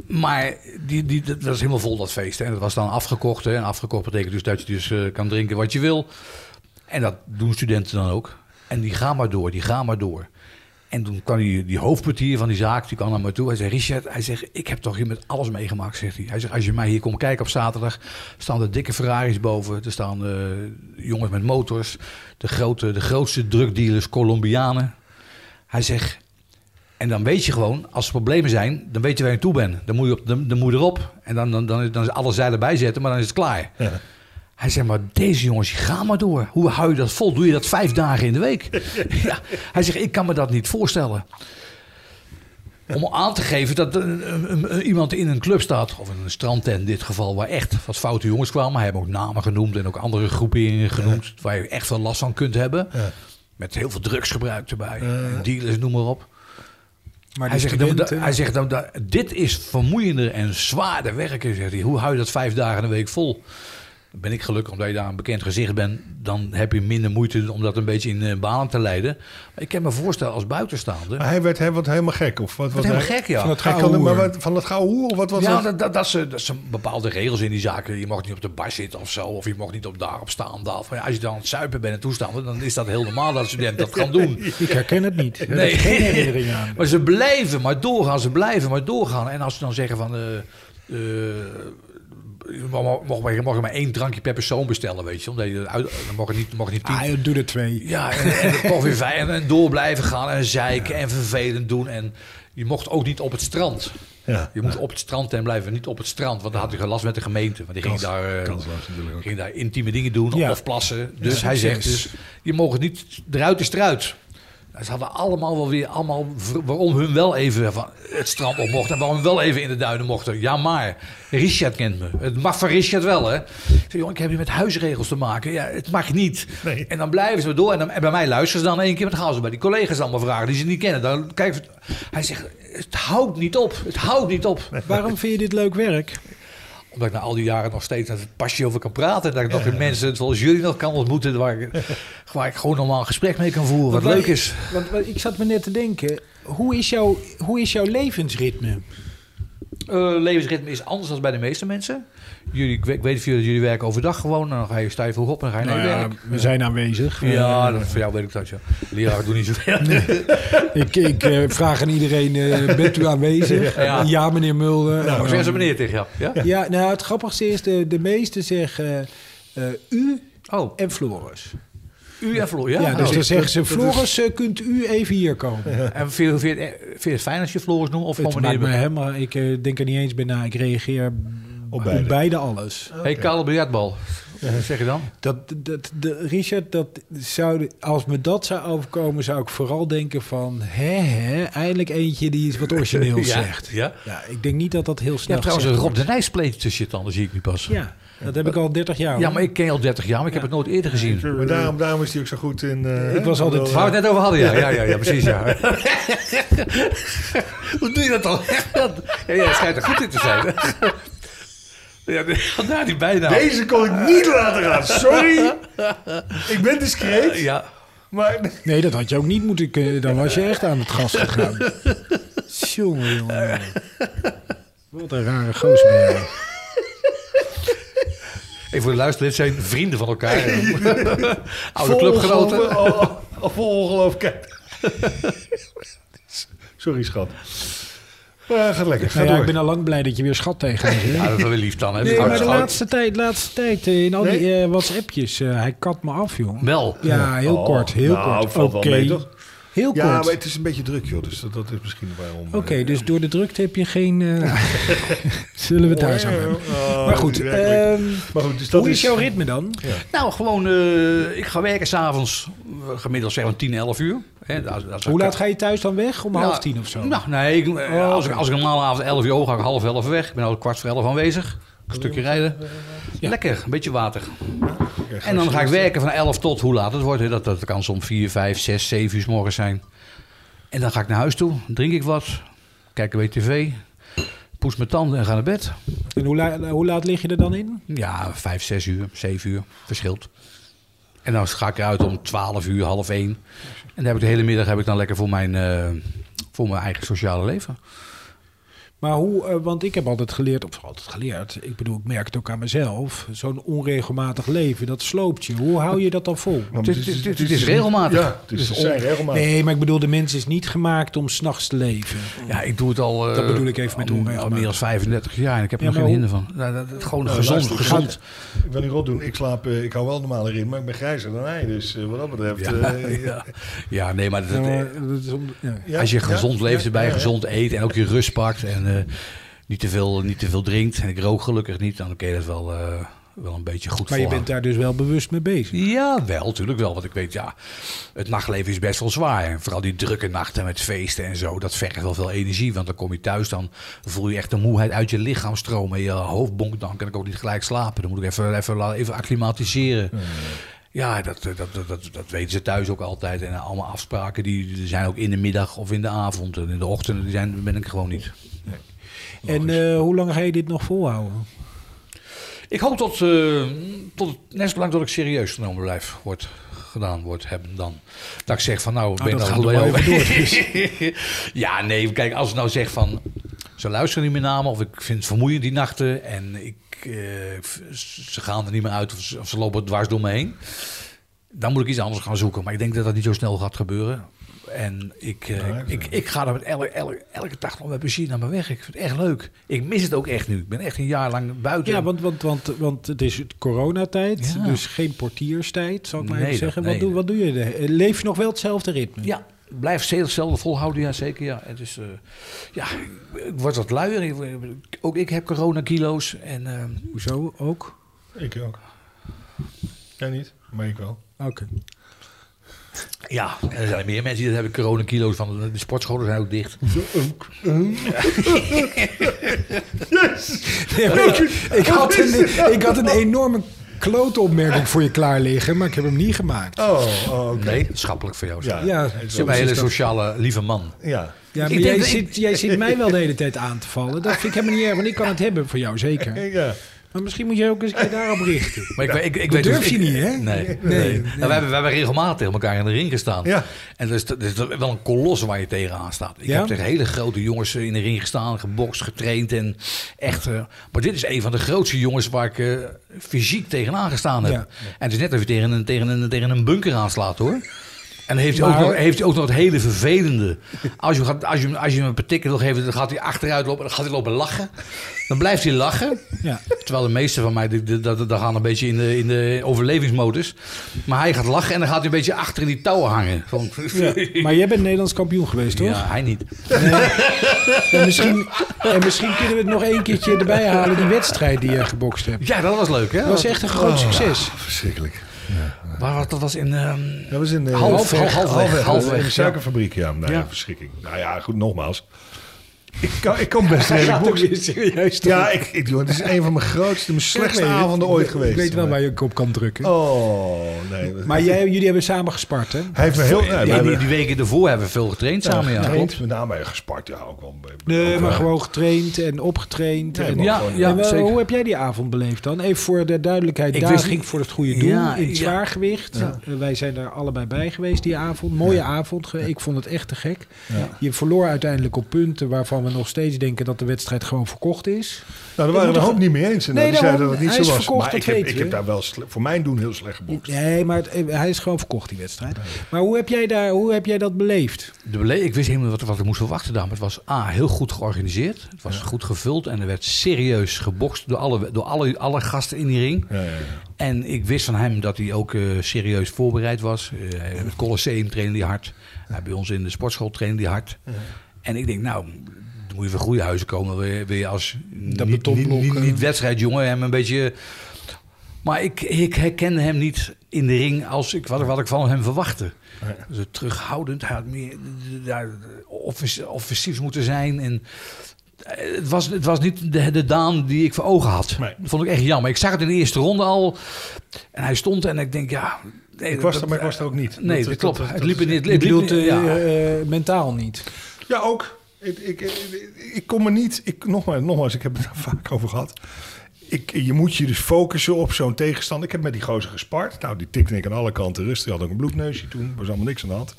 S3: Maar die, die, dat was helemaal vol dat feest. Hè. Dat was dan afgekocht. Hè. En afgekocht betekent dus dat je dus eh, kan drinken wat je wil. En dat doen studenten dan ook. En die gaan maar door, die gaan maar door. En toen kwam die, die hoofdportier van die zaak, die kwam naar me toe. Hij zei, Richard, hij zegt, ik heb toch hier met alles meegemaakt, zegt hij. Hij zegt, als je mij hier komt kijken op zaterdag, staan er dikke Ferraris boven. Er staan eh, jongens met motors, de, grote, de grootste drugdealers, Colombianen. Hij zegt, en dan weet je gewoon, als er problemen zijn, dan weet je waar je toe bent. Dan moet je, op, moet je erop. En dan, dan, dan, dan is alle zeilen bij zetten, maar dan is het klaar.
S1: Ja.
S3: Hij zegt, maar deze jongens, gaan maar door. Hoe hou je dat vol? Doe je dat vijf dagen in de week? ja. Hij zegt, ik kan me dat niet voorstellen. Om aan te geven dat iemand in een club staat, of in een strandtent in dit geval, waar echt wat foute jongens kwamen. Hij heeft ook namen genoemd en ook andere groeperingen genoemd, waar je echt wel last van kunt hebben.
S1: Ja.
S3: Met heel veel drugsgebruik erbij, dealers, noem maar op.
S2: Maar
S3: Hij zegt, nou,
S2: studenten-
S3: da- hij zegt nou, dit is vermoeiender en zwaarder werken. Zegt hij. Hoe hou je dat vijf dagen in de week vol? Ben ik gelukkig omdat je daar een bekend gezicht bent. Dan heb je minder moeite om dat een beetje in eh, banen te leiden. Maar ik kan me voorstellen als buitenstaander.
S1: Maar hij werd, hij werd helemaal gek. Of wat,
S3: Wat
S1: wat
S3: helemaal
S1: hij-
S3: gek, ja.
S2: Van het gouden
S1: maar
S2: hoer.
S1: wat, van het gouden hoer? Of wat was
S3: ja,
S1: dat?
S3: dat, dat, zijn bepaalde regels in die zaken. Je mag niet op de bar zitten of zo. Of je mag niet op daarop staan. Daar. Van, ja, als je dan aan het zuipen bent en toestanden, dan is dat heel normaal dat een student dat kan doen.
S2: Ik herken het niet.
S3: Nee.
S2: geen herinnering aan.
S3: Maar ze blijven maar doorgaan, ze blijven maar doorgaan. En als ze dan zeggen van... eh eh, je mag, mag, je mag maar één drankje per persoon bestellen, weet je. Omdat je uit, dan mag je niet, mag je niet tien.
S2: Ah, doe er twee.
S3: Ja, en, en toch weer vijf. En, door blijven gaan en zeiken en vervelend doen. En je mocht ook niet op het strand.
S1: Ja.
S3: Je moet op het strand en blijven, niet op het strand. Want dan had hij gelast met de gemeente. Want die ging daar, eh,
S1: kansloos
S3: ging daar intieme dingen doen
S2: Ja.
S3: of plassen. Dus hij zegt dus, je mag het niet, eruit is eruit. Ze hadden allemaal wel weer, allemaal waarom hun wel even van het strand op mochten en waarom wel even in de duinen mochten. Ja, maar Richard kent me. Het mag van Richard wel, hè? Ik zeg, joh, ik heb hier met huisregels te maken. Ja, het mag niet.
S1: Nee.
S3: En dan blijven ze door. En, dan, en bij mij luisteren ze dan één keer, maar dan gaan ze bij die collega's allemaal vragen die ze niet kennen. Dan kijk, hij zegt, het houdt niet op. Het houdt niet op.
S2: Waarom vind je dit leuk werk?
S3: Omdat ik na al die jaren nog steeds met passie over kan praten. Dat ik nog weer mensen zoals jullie nog kan ontmoeten. Waar ik, waar ik gewoon normaal een gesprek mee kan voeren. Wat leuk is.
S2: Want want ik zat me net te denken, hoe is, jouw, hoe is jouw levensritme?
S3: Eh, levensritme is anders dan bij de meeste mensen. Jullie, ik weet, veel dat jullie werken overdag gewoon. En dan ga je vroeg op en dan ga je naar
S2: Nou
S3: je
S2: ja,
S3: werk.
S2: we zijn aanwezig.
S3: Ja,
S2: Eh,
S3: dat, voor jou weet ik dat. Ja. Leraar doen niet zoveel.
S2: ik ik eh, vraag aan iedereen, bent u aanwezig?
S3: Ja.
S2: Ja, meneer Mulder.
S3: Nou,
S2: En
S3: zeggen ze meneer tegen jou. Ja?
S2: Ja, nou het grappigste is, de, de meesten zeggen u
S3: Oh,
S2: en Floris.
S3: U en Floor. Ja,
S2: Ja, dus
S3: Oh.
S2: dan zeggen ze,
S1: is-
S2: Floris, eh, kunt u even hier komen?
S3: En vind je, vind, je, vind je het fijn als je Floris noemt? Of
S2: Het maakt me
S3: meneer?
S2: helemaal, ik eh, denk er niet eens bij na. Ik reageer op
S1: beide.
S2: beide, alles.
S3: Hey, kale biljartbal. Wat zeg je dan?
S2: Dat, dat, de, Richard, dat zou, als me dat zou overkomen, zou ik vooral denken van... hè, hè, eindelijk eentje die iets wat origineels
S3: Ja,
S2: zegt.
S3: ja.
S2: Ja, ik denk niet dat dat heel
S3: Je
S2: snel
S3: hebt trouwens een Rob de Nijs pleetje tussen je tanden, zie ik nu pas.
S2: Ja, dat heb ik al 30 jaar.
S3: Ja,
S2: hoor.
S3: maar ik ken je al 30 jaar, maar ik heb het nooit eerder gezien.
S1: Maar daarom, daarom is hij ook zo goed in... eh,
S2: Ik was altijd-
S3: Waar we het net over hadden, ja. Ja, ja, ja precies, ja. Hoe doe je dat dan? Ja, ja, het schijnt er goed in te zijn. Ja, daar die bijna.
S1: Deze kon ik niet laten gaan. Sorry. ik ben discreet.
S3: Ja.
S1: Maar
S2: Nee, dat had je ook niet moeten kunnen. Dan was je echt aan het gas gegaan. jongen, jongen. Wat een rare gozer ben jij.
S3: Even voor de luisteraars, dit zijn vrienden van elkaar. Oude clubgenoten.
S1: Vol ongeloof- oh, Vol ongeloof. Kijk. Sorry, schat. Maar gaat lekker. Ga
S2: Nou ja,
S1: door.
S2: ik ben al lang blij dat je weer schat tegen me zegt.
S3: Ja, dat is wel lief dan. Hè?
S2: Nee, maar de laatste tijd, laatste tijd eh, in al die
S1: Nee?
S2: eh, WhatsAppjes, eh, hij kat me af, joh.
S3: Wel.
S2: Ja, heel
S1: Oh,
S2: kort, heel
S1: nou,
S2: kort. Oké, heel
S1: Ja,
S2: kort.
S1: maar het is een beetje druk, joh. Dus dat, dat is misschien waarom. eh,
S2: Oké, dus door de drukte heb je geen... eh, Zullen we het daar zo hebben.
S1: Oh,
S2: Maar goed, ehm,
S1: maar goed dus dat
S2: hoe is jouw ritme dan?
S3: Nou, gewoon, eh, ik ga werken s'avonds eh, gemiddeld zeg maar 10, 11 uur. Hè, dat, dat is
S2: Hoe laat ga je thuis dan weg? Om
S3: Nou,
S2: half tien of zo?
S3: Nou, nee, ik, eh,
S2: Oh,
S3: als, ik, als ik normaal avond 11 uur oog, ga ik half 11 weg. Ik ben al kwart voor 11 aanwezig. Een stukje rijden.
S2: Ja.
S3: Lekker, een beetje water. En dan ga ik werken van 11 tot hoe laat het wordt. hè. Dat, dat kan soms 4, 5, 6, 7 uur 's morgens zijn. En dan ga ik naar huis toe, drink ik wat, kijk een beetje tv, poes mijn tanden en ga naar bed.
S2: En hoe, la- hoe laat lig je er dan in?
S3: Ja, 5, 6 uur, 7 uur, verschilt. En dan ga ik eruit om 12 uur, half 1. En dan heb ik de hele middag heb ik dan lekker voor mijn, eh, voor mijn eigen sociale leven.
S2: Maar hoe, eh, want ik heb altijd geleerd, of altijd geleerd, ik bedoel, ik merk het ook aan mezelf, zo'n onregelmatig leven, dat sloopt je. Hoe hou je dat dan vol?
S3: Het is- het is regelmatig.
S1: Ja, het is,
S3: Dus
S1: zijn
S3: on-
S1: regelmatig.
S2: Nee, maar ik bedoel, de mens is niet gemaakt om s'nachts te leven.
S3: Ja, ik doe het al... eh,
S2: Dat bedoel ik even met onregelmatig.
S3: al meer dan 35 jaar en ik heb er
S2: Ja,
S3: geen hinder van. Nou, dat, dat- gewoon
S1: Nou,
S3: gezond,
S1: luister,
S3: gezond.
S1: Ik wil niet rot doen. Ik slaap, eh, ik hou wel normaal in, maar ik ben grijzer dan hij. Dus eh, wat dat betreft...
S3: Ja,
S1: eh,
S3: ja. ja, nee, maar, dat,
S2: Ja, maar dat is om, ja.
S1: ja,
S3: als je
S1: ja,
S3: gezond leeft
S1: ja,
S3: erbij,
S1: ja, ja.
S3: gezond eet en ook je rust pakt en eh, niet, te veel, niet te veel drinkt. En ik rook gelukkig niet, dan je dat wel, eh, wel een beetje goed
S2: Maar je bent daar dus wel bewust mee bezig.
S3: Ja, wel, natuurlijk wel. Want ik weet, ja, het nachtleven is best wel zwaar. En vooral die drukke nachten met feesten en zo, dat vergt wel veel energie. Want dan kom je thuis, dan voel je echt de moeheid uit je lichaam stromen. Je hoofd bonkt, dan kan ik ook niet gelijk slapen. Dan moet ik even, even, even acclimatiseren. Ja, dat, dat, dat, dat, dat weten ze thuis ook altijd. En allemaal afspraken, die, zijn ook in de middag of in de avond. En in de ochtend, die zijn, ben ik gewoon niet.
S2: En eh, hoe lang ga je dit nog volhouden?
S3: Ik hoop tot, eh, tot net zolang dat ik serieus genomen blijf, wordt gedaan wordt hebben dan. Dat ik zeg van nou, ben nou
S2: nog
S3: bij
S2: wel
S3: jou?
S2: even
S3: ja, nee, kijk, als ik nou zeg van ze luisteren niet meer naar me of ik vind het vermoeiend die nachten en ik, eh, ze gaan er niet meer uit of ze, of ze lopen dwars door me heen. Dan moet ik iets anders gaan zoeken. Maar ik denk dat dat niet zo snel gaat gebeuren. En ik, eh,
S1: Ja, ik-
S3: ik, ik ga er met elke, elke, elke dag nog met plezier naar mijn weg. Ik vind het echt leuk. Ik mis het ook echt nu. Ik ben echt een jaar lang buiten.
S2: Ja, want, want, want, want het is coronatijd,
S3: Ja.
S2: dus geen portierstijd, zal ik maar
S3: Nee,
S2: even zeggen. Wat, doe, wat doe je? er? Leef je nog wel hetzelfde ritme?
S3: Ja, blijf steeds hetzelfde volhouden, ja zeker. Ja. Het is, eh, ja, ik word wat luier. Ik- Ook ik heb coronakilo's. En eh,
S2: Hoezo ook?
S1: Ik ook. Jij niet, maar ik wel.
S2: Oké.
S3: ja, er zijn meer mensen die dat hebben coronakilo's van. De sportscholen zijn ook dicht.
S2: Ja, maar ik, ik had een, ik had een enorme klootopmerking voor je klaar liggen, maar ik heb hem niet gemaakt.
S1: Oh, oh oké.
S3: Nee, schappelijk voor jou.
S1: Ja,
S3: Ja.
S2: Ja,
S3: Je bent een hele sociale, lieve man.
S1: ja.
S2: Ja, maar
S3: Ik denk
S2: jij,
S3: ik-
S2: zit, jij zit mij wel de hele tijd aan te vallen. Dat vind ik helemaal niet erg, want ik kan het hebben voor jou, zeker.
S1: ja.
S2: Maar misschien moet je ook eens een keer daarop richten.
S3: Maar ik, ik, ik
S2: Dat
S3: weet
S2: durf
S3: dus-
S2: je
S3: ik-
S2: niet, hè?
S3: Nee. nee.
S2: nee.
S3: Nou, we, hebben, we hebben regelmatig tegen elkaar in de ring gestaan.
S1: Ja.
S3: En dat is, dat is wel een kolos waar je tegenaan staat. Ik
S2: Ja?
S3: heb tegen hele grote jongens in de ring gestaan, gebokst, getraind. En echt, eh, maar dit is een van de grootste jongens waar ik eh, fysiek tegenaan gestaan heb.
S2: Ja.
S3: En het is net of je tegen een, tegen een, tegen een bunker aanslaat hoor. En heeft hij,
S2: Maar-
S3: ook nog, heeft hij ook nog het hele vervelende. Als je, gaat- als je, hem- als je hem een patikken wil geven, dan gaat hij achteruit lopen. Dan gaat hij lopen lachen. Dan blijft hij lachen.
S2: Ja.
S3: Terwijl de meeste van mij, die gaan een beetje in de, in de overlevingsmodus. Maar hij gaat lachen en dan gaat hij een beetje achter in die touwen hangen. Van,
S2: Maar jij bent Nederlands kampioen geweest, toch?
S3: Ja, hij niet.
S2: En, misschien, en misschien kunnen we het nog één keertje erbij halen, die wedstrijd die je gebokst hebt.
S3: Ja, dat was leuk, hè?
S2: Dat was echt een groot succes.
S1: Verschrikkelijk.
S3: Waar was dat? was in... ehm,
S1: Dat was in de
S3: Half- half- halfweg, halfweg, ja.
S1: ja. Nou ja,
S3: Ja.
S1: verschrikking. Nou ja, goed, nogmaals. Ik kan, ik kan best redelijk boksen.
S2: serieus.
S1: Ja, ik, ik, doe, het is een van mijn grootste, mijn slechtste
S2: Ik
S1: avonden ooit
S2: Ik
S1: geweest.
S2: weet wel waar je op kan drukken.
S1: Oh, nee.
S2: Maar jij, jullie hebben samen gespart, hè?
S1: Hij heeft me heel... Ja,
S3: die,
S1: hebben
S3: die weken ervoor hebben we veel getraind samen, ja.
S1: getraind, met name gespart, ja, ook wel.
S2: Nee,
S1: ook
S2: maar
S1: wel.
S2: gewoon getraind en opgetraind.
S1: Nee,
S2: en,
S3: Ja,
S1: gewoon-
S3: ja, zeker.
S2: hoe heb jij die avond beleefd dan? Even voor de duidelijkheid.
S3: Ik
S2: Daar
S3: wist
S2: ging
S3: niet-
S2: voor het goede doel
S3: Ja,
S2: in het zwaargewicht.
S1: Ja.
S2: Eh, wij zijn daar allebei bij geweest die avond. Mooie avond. Ik vond het echt te gek. Je verloor uiteindelijk op punten waarvan we nog steeds denken dat de wedstrijd gewoon verkocht is.
S1: Nou, daar waren we
S2: moet
S1: een hoop niet mee eens. En
S2: Nee,
S1: die zeiden dat het niet zo was.
S2: verkocht,
S1: maar ik heb, ik heb daar wel voor mijn doen heel slecht gebokst.
S2: Nee, maar het- eh, hij is gewoon verkocht, die wedstrijd. Maar hoe heb jij, daar, hoe heb jij dat beleefd?
S3: De bele- ik wist helemaal wat, wat ik moest verwachten daar. Maar het was A, heel goed georganiseerd. Het was goed gevuld. En er werd serieus gebokst door alle, door alle, alle gasten in die ring.
S1: Ja, ja, ja.
S3: En ik wist van hem dat hij ook eh, serieus voorbereid was. Eh, het Colosseum trainde hij hard. Hij bij ons in de sportschool trainde hij hard. En ik denk, nou, dan moet je van goede huizen komen. Wil je, wil je als niet, niet,
S2: betonblok,
S3: niet,
S2: eh.
S3: niet wedstrijdjongen hem een beetje... Maar ik, ik herkende hem niet in de ring als ik, wat, wat ik van hem verwachtte. Dus terughoudend, hij had meer ja, offens- offensief moeten zijn. En eh, het was, het was niet de, de Daan die ik voor ogen had.
S1: Nee.
S3: Dat vond ik echt jammer. Ik zag het in de eerste ronde al. En hij stond en ik denk, ja... nee,
S1: Ik was
S3: dat-
S1: er, maar ik was er ook niet.
S3: Nee,
S1: Dat-
S3: dat, klopt.
S1: dat-
S3: het
S1: dat
S3: liep niet.
S2: Je
S3: Het liep
S2: bedoelt
S3: niet- ja.
S2: eh, mentaal niet.
S1: Ja, ook. Ik, ik, ik, er niet... Ik, nogmaals, nogmaals, ik heb het daar vaak over gehad. Ik, je moet je dus focussen op zo'n tegenstander. Ik heb met die gozer gespart. Nou, die tikte ik aan alle kanten rust. Die had ook een bloedneusje toen. Er was allemaal niks aan de hand.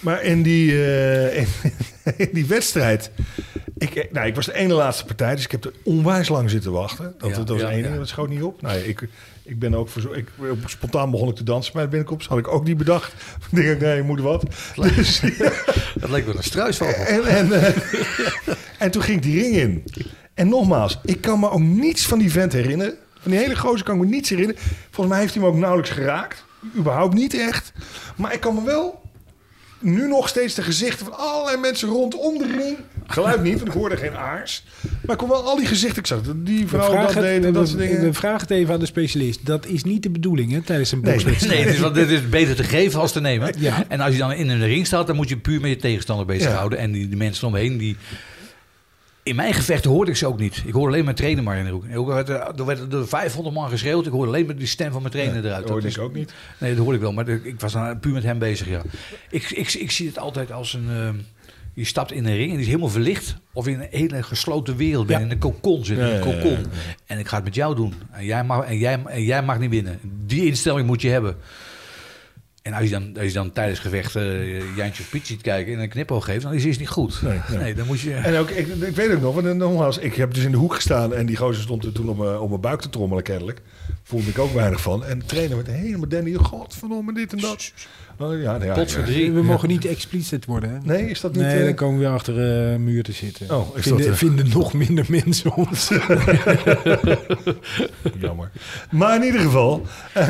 S1: Maar in die, eh, in, in die wedstrijd... Ik, nou, ik was de ene laatste partij, dus ik heb er onwijs lang zitten wachten. Dat,
S3: Ja,
S1: dat was
S3: ja,
S1: één ding,
S3: ja.
S1: dat schoot niet op. Nou, ja, ik, ik ben ook voor zo, ik, spontaan begon ik te dansen bij de binnenkomst. Had ik ook niet bedacht. Ik denk, nee, je moet wat. Dus,
S3: Dat leek wel een struisvogel.
S1: en, en, eh, en toen ging ik die ring in. En nogmaals, ik kan me ook niets van die vent herinneren. Van die hele gozer kan ik me niets herinneren. Volgens mij heeft hij me ook nauwelijks geraakt. Überhaupt niet echt. Maar ik kan me wel nu nog steeds de gezichten van allerlei mensen rondom de ring. Geluid niet, want ik hoorde geen aars. Maar ik kon wel al die gezichten. Ik zag dat die vrouw dat deed en
S2: het,
S1: dat soort dingen.
S2: we vragen het even aan de specialist. Dat is niet de bedoeling hè, tijdens een
S1: Nee,
S2: bokswedstrijd.
S3: Nee, het is, wel- dit is beter te geven als te nemen.
S2: Ja.
S3: En als je dan in een ring staat, dan moet je puur met je tegenstander bezighouden. En die, die mensen omheen, die... In mijn gevechten hoorde ik ze ook niet. Ik hoorde alleen mijn trainer maar in de hoek. Er werd, er werd er 500 man geschreeuwd. Ik hoorde alleen maar die stem van mijn trainer eruit.
S1: Dat
S3: Dat
S1: hoorde
S3: is-
S1: ik ook niet.
S3: Nee, dat hoorde ik wel. Maar ik was dan puur met hem bezig, ja. Ik, ik, ik zie het altijd als een... ehm, je stapt in een ring en die is helemaal verlicht. Of in een hele gesloten wereld ben.
S2: Ja.
S3: In een kokon zit.
S1: Ja,
S3: in een
S1: ja, ja,
S3: kokon.
S1: ja.
S3: En ik ga het met jou doen. En jij, mag, en, jij, en jij mag niet winnen. Die instelling moet je hebben. En als je dan, als je dan tijdens gevechten uh, Jantje of Piet ziet kijken en een knipoog geeft, dan is het niet goed.
S1: Nee, nee.
S3: dan moet je...
S1: En ook, ik, ik weet ook nog, want nogmaals, ik heb dus in de hoek gestaan en die gozer stond er toen op mijn, op mijn buik te trommelen kennelijk. Voelde ik ook weinig van. En de trainer met helemaal Danny, godverdomme dit en dat. Oh, ja, ja,
S3: Pot voor
S1: ja.
S3: drie.
S2: We mogen niet expliciet worden. Hè?
S1: Nee, is dat niet...
S2: Nee,
S1: eh,
S2: dan komen we achter eh, een muur te zitten.
S1: Oh, is
S2: vinden,
S1: dat, eh,
S2: vinden nog minder mensen ons.
S1: Jammer. Maar in ieder geval,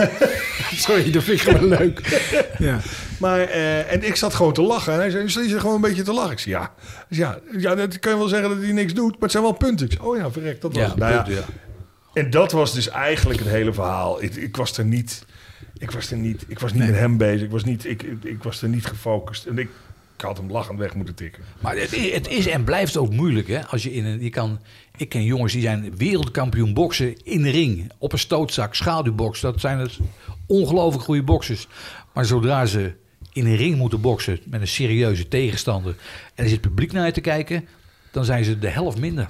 S2: Sorry, dat vind ik gewoon leuk. Ja.
S1: Maar, eh, en ik zat gewoon te lachen. En hij zei, je zit gewoon een beetje te lachen. Ik zei, ja. Dus ja, ja, dat kan je wel zeggen dat hij niks doet, maar het zijn wel punten. Ik zei, oh ja, verrek, dat was
S3: Ja,
S1: het. Nou ja,
S3: punt, ja.
S1: En dat was dus eigenlijk het hele verhaal. Ik, ik was er niet, ik was er niet, ik was niet
S2: Nee.
S1: met hem bezig. Ik was, niet, ik, ik, ik was er niet gefocust. En ik, ik had hem lachend weg moeten tikken.
S3: Maar het is, het is en blijft ook moeilijk, hè? Als je in een, je kan, ik ken jongens die zijn wereldkampioen boksen in de ring, op een stootzak, schaduwbox. Dat zijn het ongelooflijk goede boxers. Maar zodra ze in een ring moeten boksen met een serieuze tegenstander en er zit publiek naar je te kijken, dan zijn ze de helft minder.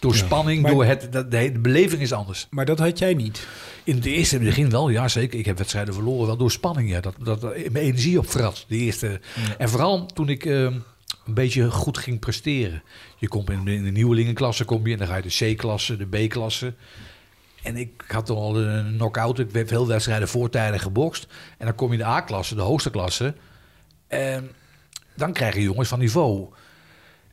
S3: Door spanning,
S2: Maar-
S3: door het, dat- de, de beleving is anders.
S2: Maar dat had jij niet.
S3: In het eerste begin wel, ja zeker. Ik heb wedstrijden verloren, wel door spanning. Ja. Dat, dat mijn energie opvrat. De eerste. En vooral toen ik ehm, een beetje goed ging presteren. Je komt in de, in de nieuwelingenklasse kom je, en dan ga je de C-klasse, de B-klasse. En ik had dan al een knock-out. Ik heb veel wedstrijden voortijdig gebokst. En dan kom je in de A-klasse, de hoogste klasse. En dan krijg je jongens van niveau.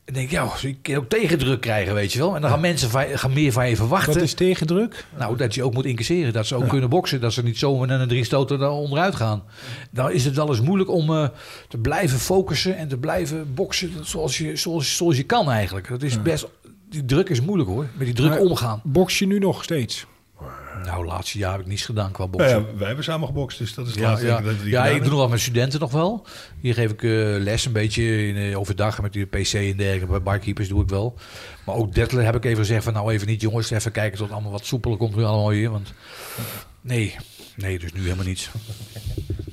S3: En denk ik, ja, je kan ook tegendruk krijgen, weet je wel. En dan gaan mensen van, gaan meer van je verwachten.
S2: Wat is tegendruk?
S3: Nou, dat je ook moet incasseren. Dat ze ook kunnen boksen. Dat ze niet zomaar met een drie stoten daar onderuit gaan. Dan is het wel eens moeilijk om eh, te blijven focussen en te blijven boksen zoals je, zoals, zoals je kan eigenlijk. Dat is best, die druk is moeilijk hoor. Met die druk
S2: Maar-
S3: omgaan.
S2: Boks je nu nog steeds?
S3: Nou, laatste jaar heb ik niets gedaan qua
S1: Nou
S3: boksen.
S1: ja, wij hebben samen gebokst, dus dat is het
S3: Ja,
S1: laatste
S3: ja.
S1: dat die
S3: ja ik doe nog wel met studenten nog wel. Hier geef ik eh, les een beetje in, eh, overdag met die PC en dergelijke. Bij barkeepers doe ik wel. Maar ook Dettler heb ik even gezegd van nou even niet jongens. Even kijken tot het allemaal wat soepeler komt nu allemaal hier. Want nee, nee dus nu helemaal niets.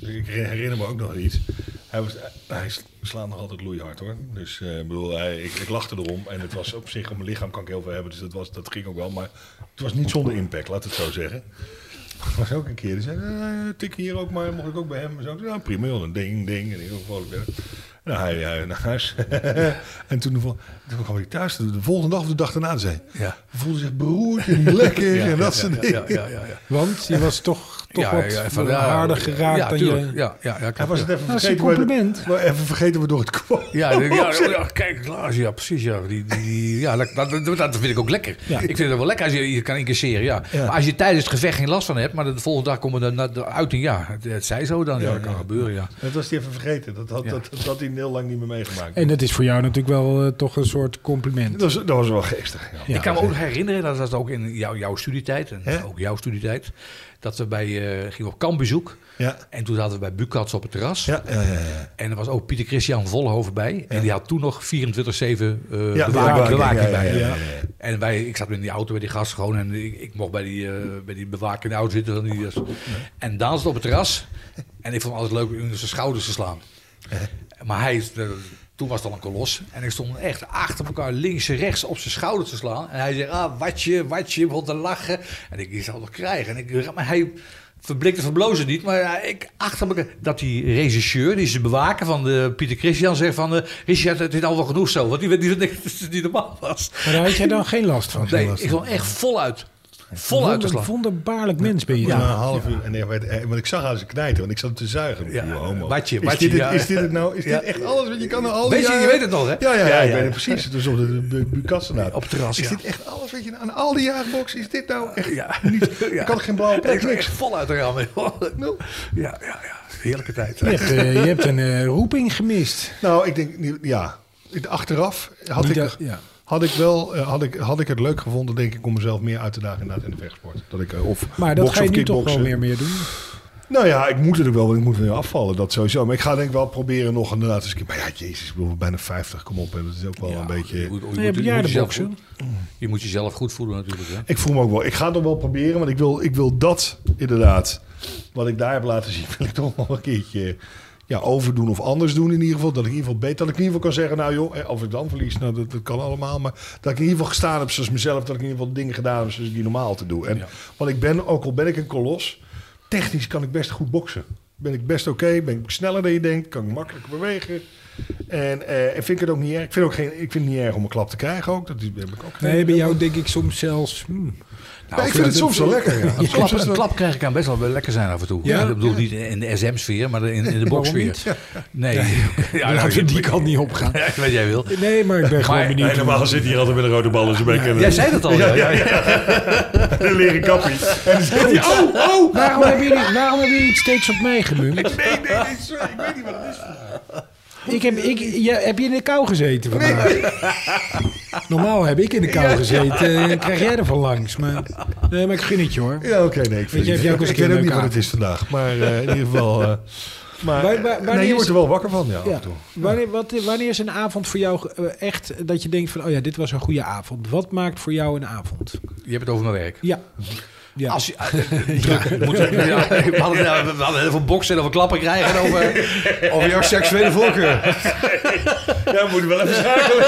S1: Ik herinner me ook nog iets. Hij, was, hij slaat nog altijd loeihard hoor. Dus ik bedoel, hij, ik, ik lachte erom. En het was op zich, op mijn lichaam kan ik heel veel hebben. Dus dat, was, dat ging ook wel. Maar het was niet zonder impact, laat het zo zeggen. Was ook een keer, die zei, eh, tik hier ook maar, mocht ik ook bij hem? Zo, ja, prima, joh, een ding, ding. En heel vrolijk verder. Nou, hij, hij naar huis. en toen, kwam hij thuis, de volgende dag of de dag daarna, zei hij,
S3: Ja.
S1: voelde zich beroerd en lekker
S3: Ja,
S1: en dat soort dingen.
S3: ja.
S2: Want je was toch, toch
S3: Ja,
S2: wat
S3: ja, van, ja,
S2: harder geraakt
S3: ja,
S2: dan
S3: tuurlijk.
S2: je...
S3: Ja, ja, ja,
S1: Hij was het even
S2: Dat is een
S1: vergeten,
S2: compliment.
S1: waar- even vergeten waardoor het kwam.
S3: Ja, ja, ja, ja, kijk, Klaas, ja, precies. Ja, die, die, die- ja dat, dat, dat, dat vind ik ook lekker.
S2: Ja.
S3: Ik vind het wel lekker als je je kan incasseren, ja.
S1: Ja.
S3: Maar als je tijdens het gevecht geen last van hebt, maar de volgende dag komen de, de, de uiting, ja, het, het zij zo dan. Ja,
S1: Ja,
S3: dat kan
S1: ja.
S3: gebeuren, ja.
S1: Dat was hij even vergeten. Dat had,
S3: Ja.
S1: dat, dat had hij heel lang niet meer meegemaakt.
S2: En dat is voor jou natuurlijk wel eh, toch een soort compliment.
S1: dat, was, dat was wel geestig. Ja.
S2: Ja.
S3: ik kan me ook herinneren, dat was ook in jou, jouw studietijd, en ook jouw studietijd, dat we bij, eh gingen op kampbezoek.
S1: Ja.
S3: En toen zaten we bij Bukats op het terras.
S1: Ja, ja.
S3: En er was ook Pieter Christian Vollenhoven bij. En die had toen nog 24-7 eh
S1: Ja,
S3: bewaking,
S1: bewaking,
S3: bewaking
S1: ja, ja,
S3: bij. En wij, ik zat in die auto bij die gast gewoon en ik, ik mocht bij die, eh bij die bewaker in de auto zitten. Van die, En Daan zat op het terras en ik vond het altijd leuk om zijn schouders te slaan. Maar hij, is, eh, toen was het al een kolos en ik stond echt achter elkaar links en rechts op zijn schouder te slaan. En hij zegt, ah, watje, watje, begon te lachen. En ik, die zal het nog krijgen. En ik, maar hij verblikte verblozen niet, maar ja, ik achter me dat die regisseur, die is de bewaker van de Pieter Christian, zegt van... eh Richard, het is al wel genoeg zo, want die, die, die, die, die normaal was.
S2: Maar daar had jij dan geen last van?
S3: Nee, ik kwam echt voluit. Voluit
S2: Wonder,
S3: slag.
S2: wonderbaarlijk mens ben je.
S1: Ja,
S2: dan.
S1: een half uur. En nee, eh, want ik zag haar ze knijten, want ik zat te zuigen.
S3: Ja,
S1: homo.
S3: watje,
S1: is,
S3: watje,
S1: dit
S3: ja.
S1: is dit het nou? Is
S3: Ja.
S1: dit echt alles wat je kan al die
S3: Weet je, weet het nog, hè?
S1: Ja, ja, ja,
S3: Ja,
S1: ik
S3: ja.
S1: weet het precies. Dus op de, de, de Kassenaar.
S3: Op het terras,
S1: Is
S3: ja.
S1: dit echt alles wat je aan al die boksen? Is dit nou echt
S3: Ja.
S1: niet?
S3: Ja.
S1: Ik kan geen blauwe
S3: Ik
S1: plek, niks.
S3: voluit gaan.
S1: Nul.
S3: Ja, ja, ja. Heerlijke tijd.
S2: Je hebt, eh, je hebt een eh, roeping gemist.
S1: Nou, ik denk, ja. Achteraf had
S2: Niet
S1: ik,
S2: dat- ja.
S1: Had ik wel, eh, had ik, had ik het leuk gevonden, denk ik, om mezelf meer uit te dagen inderdaad in de vechtsport. Dat ik, eh, of
S2: Maar dat
S1: boksen
S2: ga je nu toch wel weer meer doen.
S1: Nou ja, ik moet het ook wel, want ik moet weer afvallen, dat sowieso. Maar ik ga denk ik wel proberen nog inderdaad eens een keer. Maar ja, jezus, ik bedoel, bijna 50, kom op. En dat is ook wel een beetje...
S3: Je moet, je
S2: Je
S3: moet-
S2: hebt
S3: je moet jezelf goed- Je moet jezelf goed voelen natuurlijk. Hè?
S1: Ik voel me ook wel. Ik ga het nog wel proberen, want ik wil, ik wil dat inderdaad, wat ik daar heb laten zien, wil ik toch nog een keertje ja, overdoen of anders doen in ieder geval. Dat ik in ieder geval beter, dat ik in ieder geval kan zeggen, nou joh, eh, of ik dan verlies, nou dat, dat kan allemaal. Maar dat ik in ieder geval gestaan heb zoals mezelf, dat ik in ieder geval dingen gedaan heb zoals ik die normaal te doen. En
S3: Ja.
S1: want ik ben, ook al ben ik een kolos, technisch kan ik best goed boksen. Ben ik best oké, ben ik sneller dan je denkt, kan ik makkelijker bewegen. En, eh, en vind ik het ook niet erg. Ik vind, ook geen, ik vind het niet erg om een klap te krijgen ook. Dat is- heb ik ook
S2: Nee, bij jou denk ik soms zelfs... hmm.
S1: Ja, ik vind het soms wel lekker. Ja.
S3: Klap, een klap krijg ik aan best wel lekker zijn af en toe.
S2: Ja?
S3: Ja, ik bedoel niet in de SM-sfeer, maar in, in de
S2: niet?
S3: Nee. Ja,
S2: Laten we die kant niet opgaan.
S3: Weet jij wil.
S2: Nee, maar ik ben gewoon
S3: Maar-
S2: benieuwd.
S1: normaal zit hier altijd met een rode bal in zijn bek. en-
S3: Jij zei dat al. Ja, ja, ja.
S1: Een leren kappie. En dan zegt hij, oh, oh!
S2: Waarom hebben jullie, waarom hebben jullie het steeds op mij gemunt?
S1: Nee, nee, nee, sorry, ik weet niet wat het is.
S2: Ik heb, ik, ja, heb je in de kou gezeten vandaag? Normaal heb ik in de kou gezeten. en krijg jij er van langs. Maar, nee, maar ik gun het je hoor.
S1: Ja, oké, nee. Ik,
S2: Weet je, heb je ook eens
S1: ik weet ook niet wat het is vandaag. Maar eh, in ieder geval... eh, maar nee,
S2: wanneer
S1: je
S2: is-
S1: wordt er wel wakker van, ja, af
S2: Ja.
S1: en toe.
S2: Wanneer, wat, wanneer is een avond voor jou eh, echt dat je denkt van... oh ja, dit was een goede avond. Wat maakt voor jou een avond?
S3: Je hebt het over mijn werk.
S2: Ja. Ja.
S3: Als je, eh, druk. Moet, ja, we, hadden, ja, we hadden heel veel boksen en over klappen krijgen en over, over jouw seksuele voorkeur.
S1: Ja, we moeten wel even schakelen.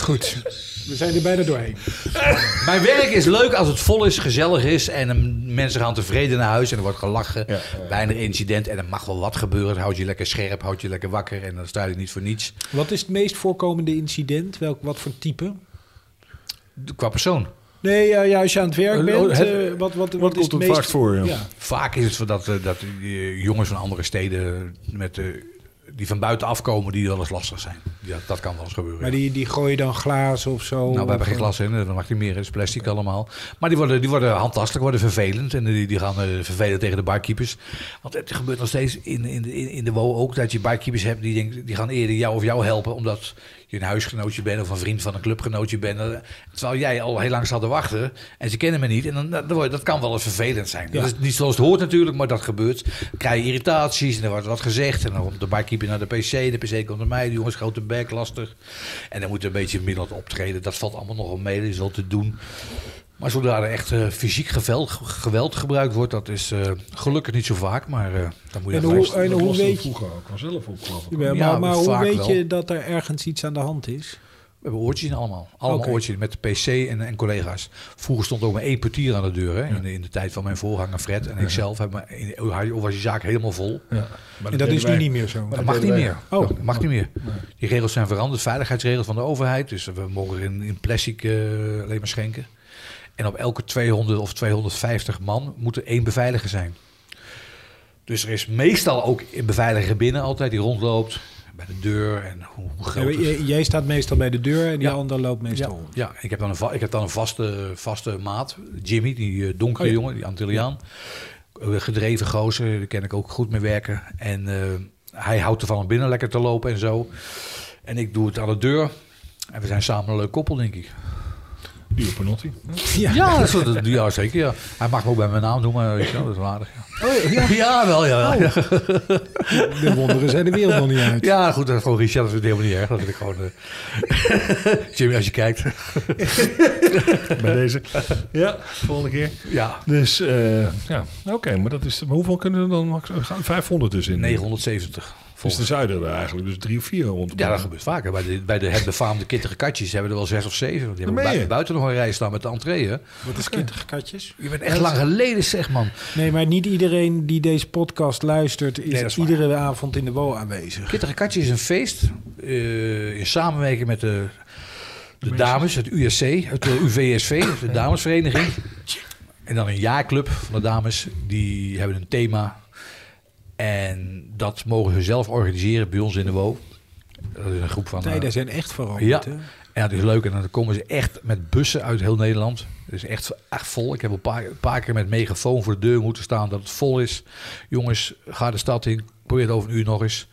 S2: Goed. We zijn er bijna doorheen.
S3: Mijn werk is leuk als het vol is, gezellig is en mensen gaan tevreden naar huis en er wordt gelachen.
S1: Ja,
S3: Weinig incident en er mag wel wat gebeuren. Het houdt je lekker scherp, houdt je lekker wakker en dan sta je niet voor niets.
S2: Wat is het meest voorkomende incident? Welk, wat voor type?
S3: Qua persoon.
S2: Nee, ja, ja, als je aan het werk bent,
S3: het-
S2: eh, wat, wat, wat,
S1: Wat
S2: is
S1: komt
S2: het meest...
S1: vaakst voor, ja?
S2: Ja.
S3: Vaak is het zo dat, eh, dat die jongens van andere steden met, eh, die van buiten afkomen, die wel eens lastig zijn. Ja, dat kan wel eens gebeuren.
S2: Maar
S3: ja.
S2: die, die gooien dan glazen of zo?
S3: Nou, we hebben geen glas in, dat mag niet meer, het is plastic allemaal. Maar die worden, die worden handtastelijk, worden vervelend. En die, die gaan eh, vervelen tegen de barkeepers. Want het gebeurt nog steeds in, in, de- in, in de WO ook dat je barkeepers hebt die, denken, die gaan eerder jou of jou helpen. Omdat je een huisgenootje bent of een vriend van een clubgenootje bent. Terwijl jij al heel lang staat te wachten en ze kennen me niet. En dan, je- dat kan wel eens vervelend zijn.
S2: Ja.
S3: Dat is niet zoals het hoort natuurlijk, maar dat gebeurt. Dan krijg je irritaties en er wordt wat gezegd. En dan komt de barkeeper naar de PC, de PC komt naar mij. De jongens grote bek, lastig. En dan moet een beetje middelend optreden. Dat valt allemaal nog wel mee, dat is wel te doen. Maar zodra er echt eh, fysiek geweld, geweld gebruikt wordt, dat is eh, gelukkig niet zo vaak. Maar eh, dan moet je
S2: En hoe, en hoe weet je...
S1: vroeger ook vanzelf opklappen.
S2: Ja, maar
S3: Ja,
S2: maar hoe weet
S3: wel.
S2: je dat er ergens iets aan de hand is?
S3: We hebben oortjes in allemaal. Allemaal oortjes met de PC en, en collega's. Vroeger stond ook maar één portier aan de deur. Hè? In, de, in de tijd van mijn voorganger Fred en ikzelf. Hebben we, in, was die zaak helemaal vol.
S1: Ja.
S2: En dat is nu niet meer zo.
S3: Dat mag niet meer.
S2: Oh.
S3: Dat mag niet meer. Die regels zijn veranderd. Veiligheidsregels van de overheid. Dus we mogen in, in plastic eh, alleen maar schenken. En op elke 200 of 250 man moet er één beveiliger zijn. Dus er is meestal ook een beveiliger binnen altijd die rondloopt. Bij de deur en hoe, groot
S2: jij staat meestal bij de deur en die
S3: Ja.
S2: ander loopt meestal
S3: Ja,
S2: om.
S3: ja ik, heb dan een va- ik heb dan een vaste, vaste maat. Jimmy, die eh, donkere
S2: Oh
S3: jongen, die Antilliaan. Eh, gedreven gozer, daar ken ik ook goed mee werken. En eh, hij houdt ervan om binnen lekker te lopen en zo. En ik doe het aan de deur. En we zijn samen een leuk koppel, denk ik.
S1: Duur Panotti.
S2: Ja.
S3: Ja, dat is, dat, ja zeker. Ja. Hij mag me ook bij mijn naam noemen, weet je wel, dat is wel aardig. Ja,
S2: Oh, ja.
S3: ja wel, ja. wel, ja.
S2: De wonderen zijn de wereld nog niet uit.
S3: Ja, goed, dat is gewoon Richard, dat is helemaal niet erg. Dat vind ik gewoon... eh, Jimmy, als je kijkt.
S1: Bij deze. Ja, volgende keer.
S3: Ja,
S1: Dus, eh, ja, oké. maar dat is... Maar hoeveel kunnen er dan max? er gaan 500 dus in.
S3: 970.
S1: Dus de zuiden er eigenlijk dus drie of vier rond.
S3: Ja, dat gebeurt vaker. Bij de, bij de het befaamde kittige katjes hebben er wel zes of zeven. Die hebben bui- buiten nog een rij staan met de entree. Hè?
S2: Wat is kittige katjes?
S3: Je bent echt lang geleden, zeg man.
S2: Nee, maar niet iedereen die deze podcast luistert... is,
S3: Nee, waar.
S2: iedere avond in de WO aanwezig.
S3: Kittige katje is een feest eh, in samenwerking met de, de dames, het USC, het eh, UVSV, de damesvereniging. En dan een jaarclub van de dames. Die hebben een thema. En dat mogen ze zelf organiseren bij ons in de WO. Dat is een groep van... eh,
S2: Tijden zijn echt veranderd.
S3: Ja.
S2: hè?
S3: En het is leuk. En dan komen ze echt met bussen uit heel Nederland. Het is echt, echt vol. Ik heb een paar, een paar keer met megafoon voor de deur moeten staan dat het vol is. Jongens, ga de stad in. Probeer het over een uur nog eens.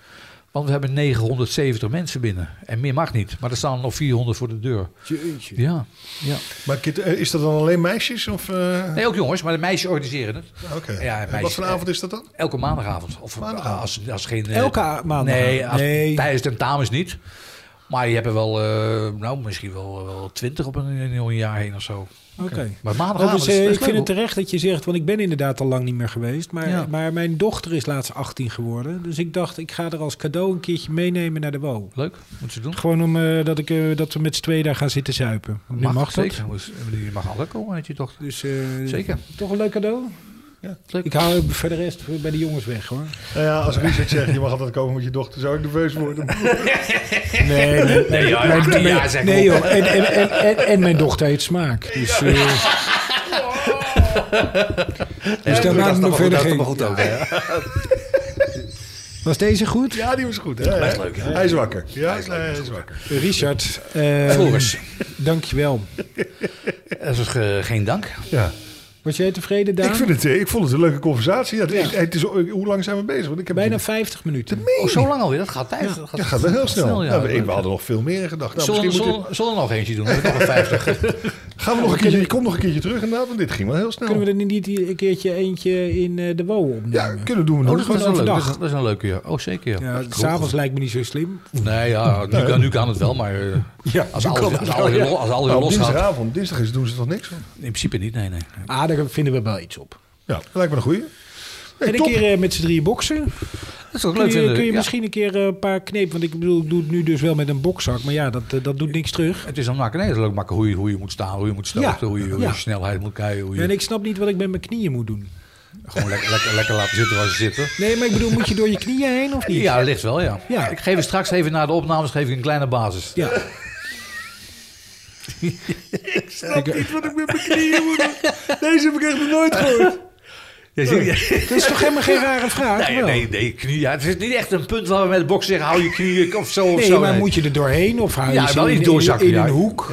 S3: Want we hebben 970 mensen binnen. En meer mag niet. Maar er staan er nog 400 voor de deur.
S2: Jeetje.
S3: Ja. ja.
S1: Maar eh, is dat dan alleen meisjes? Of, eh,
S3: Nee, ook jongens. Maar de meisjes organiseren het.
S1: Oké.
S3: Ja,
S1: En
S3: meisjes-
S1: Wat voor avond is dat dan?
S3: Elke maandagavond. Of
S1: Maandagavond.
S3: als, als geen... eh,
S2: Elke a- maandag?
S3: Nee, als,
S2: Nee.
S3: tijdens tentamens niet. Maar je hebt er wel, eh, nou, misschien wel, wel 20 op een, een jaar heen of zo.
S2: Oké.
S3: Maar is
S2: ik vind het terecht dat je zegt, want ik ben inderdaad al lang niet meer geweest. Maar,
S3: Ja.
S2: maar mijn dochter is laatst 18 geworden. Dus ik dacht, ik ga er als cadeau een keertje meenemen naar de WO.
S3: Leuk, moet ze doen.
S2: Gewoon om eh, dat, ik, eh, dat we met z'n tweeën daar gaan zitten zuipen. Nu mag, dat.
S3: zeker. Je mag altijd komen met je dochter.
S2: Dus, eh,
S3: Zeker.
S2: Toch een leuk cadeau?
S3: Leuk.
S2: Ik hou voor de rest bij de jongens weg hoor.
S1: Nou ja, als Richard zegt, je mag altijd komen met je dochter, zou ik nerveus worden.
S2: Nee, nee,
S3: Nee, ja,
S2: mijn-
S3: 18 jaar
S2: mijn-
S3: zeg
S2: nee joh. En, en, en, mijn dochter heeft smaak. Dus, eh, dus daar maakt me verder geen...
S3: goed hè?
S2: Was deze goed?
S1: Ja, die was goed. Hè?
S3: Leuk, hè?
S1: Hij is wakker. Ja, hij is wakker.
S2: Richard, eh
S3: Floris,
S2: dankjewel.
S3: dat is ge- geen dank.
S1: Ja.
S2: Was jij tevreden, Daan?
S1: Ik, vind het, eh, ik vond het een leuke conversatie. Ja, het, het is, hoe lang zijn we bezig? Want ik heb
S2: Bijna 50 minuten.
S3: Oh, zo lang alweer, dat gaat tijd. Dat gaat,
S1: Ja, gaat wel heel snel.
S3: ja.
S1: Ja, we, we hadden nog veel meer in gedachten. Nou,
S3: Zullen,
S1: misschien
S3: zullen,
S1: moeten,
S3: zullen we nog eentje doen? Ik nog een 50.
S1: gaan we nog een keertje, je komt nog een keertje terug inderdaad, want dit ging wel heel snel.
S2: Kunnen we er niet een keertje eentje in eh, de WO opnemen?
S1: ja, kunnen doen we
S3: Oh,
S1: nog.
S3: dat,
S2: gewoon
S3: is een leuk, dat, is, dat is een leuke, ja. Oh, zeker, ja.
S2: Ja, s'avonds lijkt me niet zo slim.
S3: Nee, ja, nu, kan, nu kan het wel, maar eh,
S2: Ja,
S3: als alles,
S2: wel, ja.
S3: weer lo- als alles weer
S1: Nou,
S3: los gaat...
S1: dinsdagavond, dinsdag is, doen ze toch niks van?
S3: In principe niet, nee, nee.
S2: Daar vinden we wel iets op.
S1: Ja, dat lijkt me een goeie. Hey,
S2: en een
S1: top.
S2: keer met z'n drieën boksen.
S3: Dat is ook
S2: Kun
S3: leuk
S2: je,
S3: vinden.
S2: kun je
S3: ja.
S2: misschien een keer eh, een paar knepen... Want ik bedoel, ik doe het nu dus wel met een bokzak. Maar ja, dat, eh, dat doet niks terug.
S3: Het is dan maken, nee, het is leuk maken hoe je, hoe je moet staan, hoe je moet stoten,
S2: Ja,
S3: hoe, je, hoe
S2: ja.
S3: je snelheid moet kijken, hoe je
S2: En ik snap niet wat ik met mijn knieën moet doen.
S3: gewoon lekker, lekker, lekker laten zitten waar ze zitten.
S2: Nee, maar ik bedoel, moet je door je knieën heen of niet?
S3: Ja, dat ligt wel, ja.
S2: Ja.
S3: Ik geef je straks even na de opnames geef ik een kleine basis.
S2: Ja.
S1: snap niet wat ik met mijn knieën moet doen. Deze heb ik echt nog nooit gehoord.
S3: Ja, zie je?
S2: Dat is toch helemaal geen rare vraag?
S3: Nee, nee, nee, knie. Ja, het is niet echt een punt waar we met de boksen zeggen, hou je knieën of zo. Of
S2: Nee,
S3: zo.
S2: maar
S3: nee.
S2: moet je er doorheen of hou je
S3: Ja, wel
S2: in,
S3: doorzakken,
S2: in een hoek?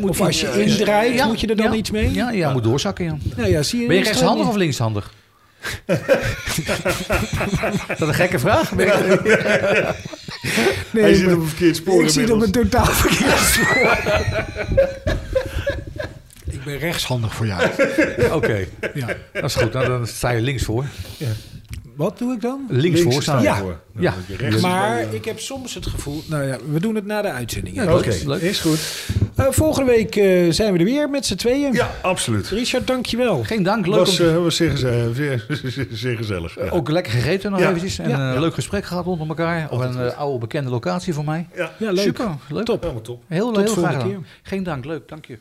S2: Of als je indraait,
S3: ja,
S2: moet je er dan iets mee?
S3: Ja, ja, moet doorzakken, ja.
S2: Nou ja, zie je,
S3: Ben je rechtshandig of linkshandig? Is dat een gekke vraag?
S1: Hij
S2: Nee,
S1: zit
S2: maar-
S1: op een verkeerd spoor
S2: ik zit op een totaal verkeerd spoor. ik ben rechtshandig voor jou.
S3: Oké,
S2: Ja.
S3: dat is goed. Nou, dan sta je links voor.
S2: Wat doe ik dan?
S3: Links, voor staan.
S2: Ja.
S1: voor.
S3: Ja.
S2: Maar ik heb soms het gevoel... Nou ja, we doen het na de uitzending.
S3: Ja,
S1: Oké,
S3: Leuk.
S1: is goed.
S2: Eh, volgende week eh, zijn we er weer met z'n tweeën.
S1: Ja, absoluut.
S2: Richard, dankjewel.
S3: Geen dank, leuk
S1: was,
S3: om
S1: eh, was zeer, geze- zeer, zeer, zeer gezellig. Ja.
S3: Ook lekker gegeten nog
S1: Ja.
S3: eventjes. En
S2: Ja.
S3: een leuk gesprek gehad rondom elkaar. Op een oude bekende locatie voor mij.
S1: Ja,
S2: Ja, leuk.
S3: Super, leuk.
S2: Top.
S1: helemaal top.
S3: Heel,
S2: Tot
S3: heel graag. Geen dank, leuk, dank je.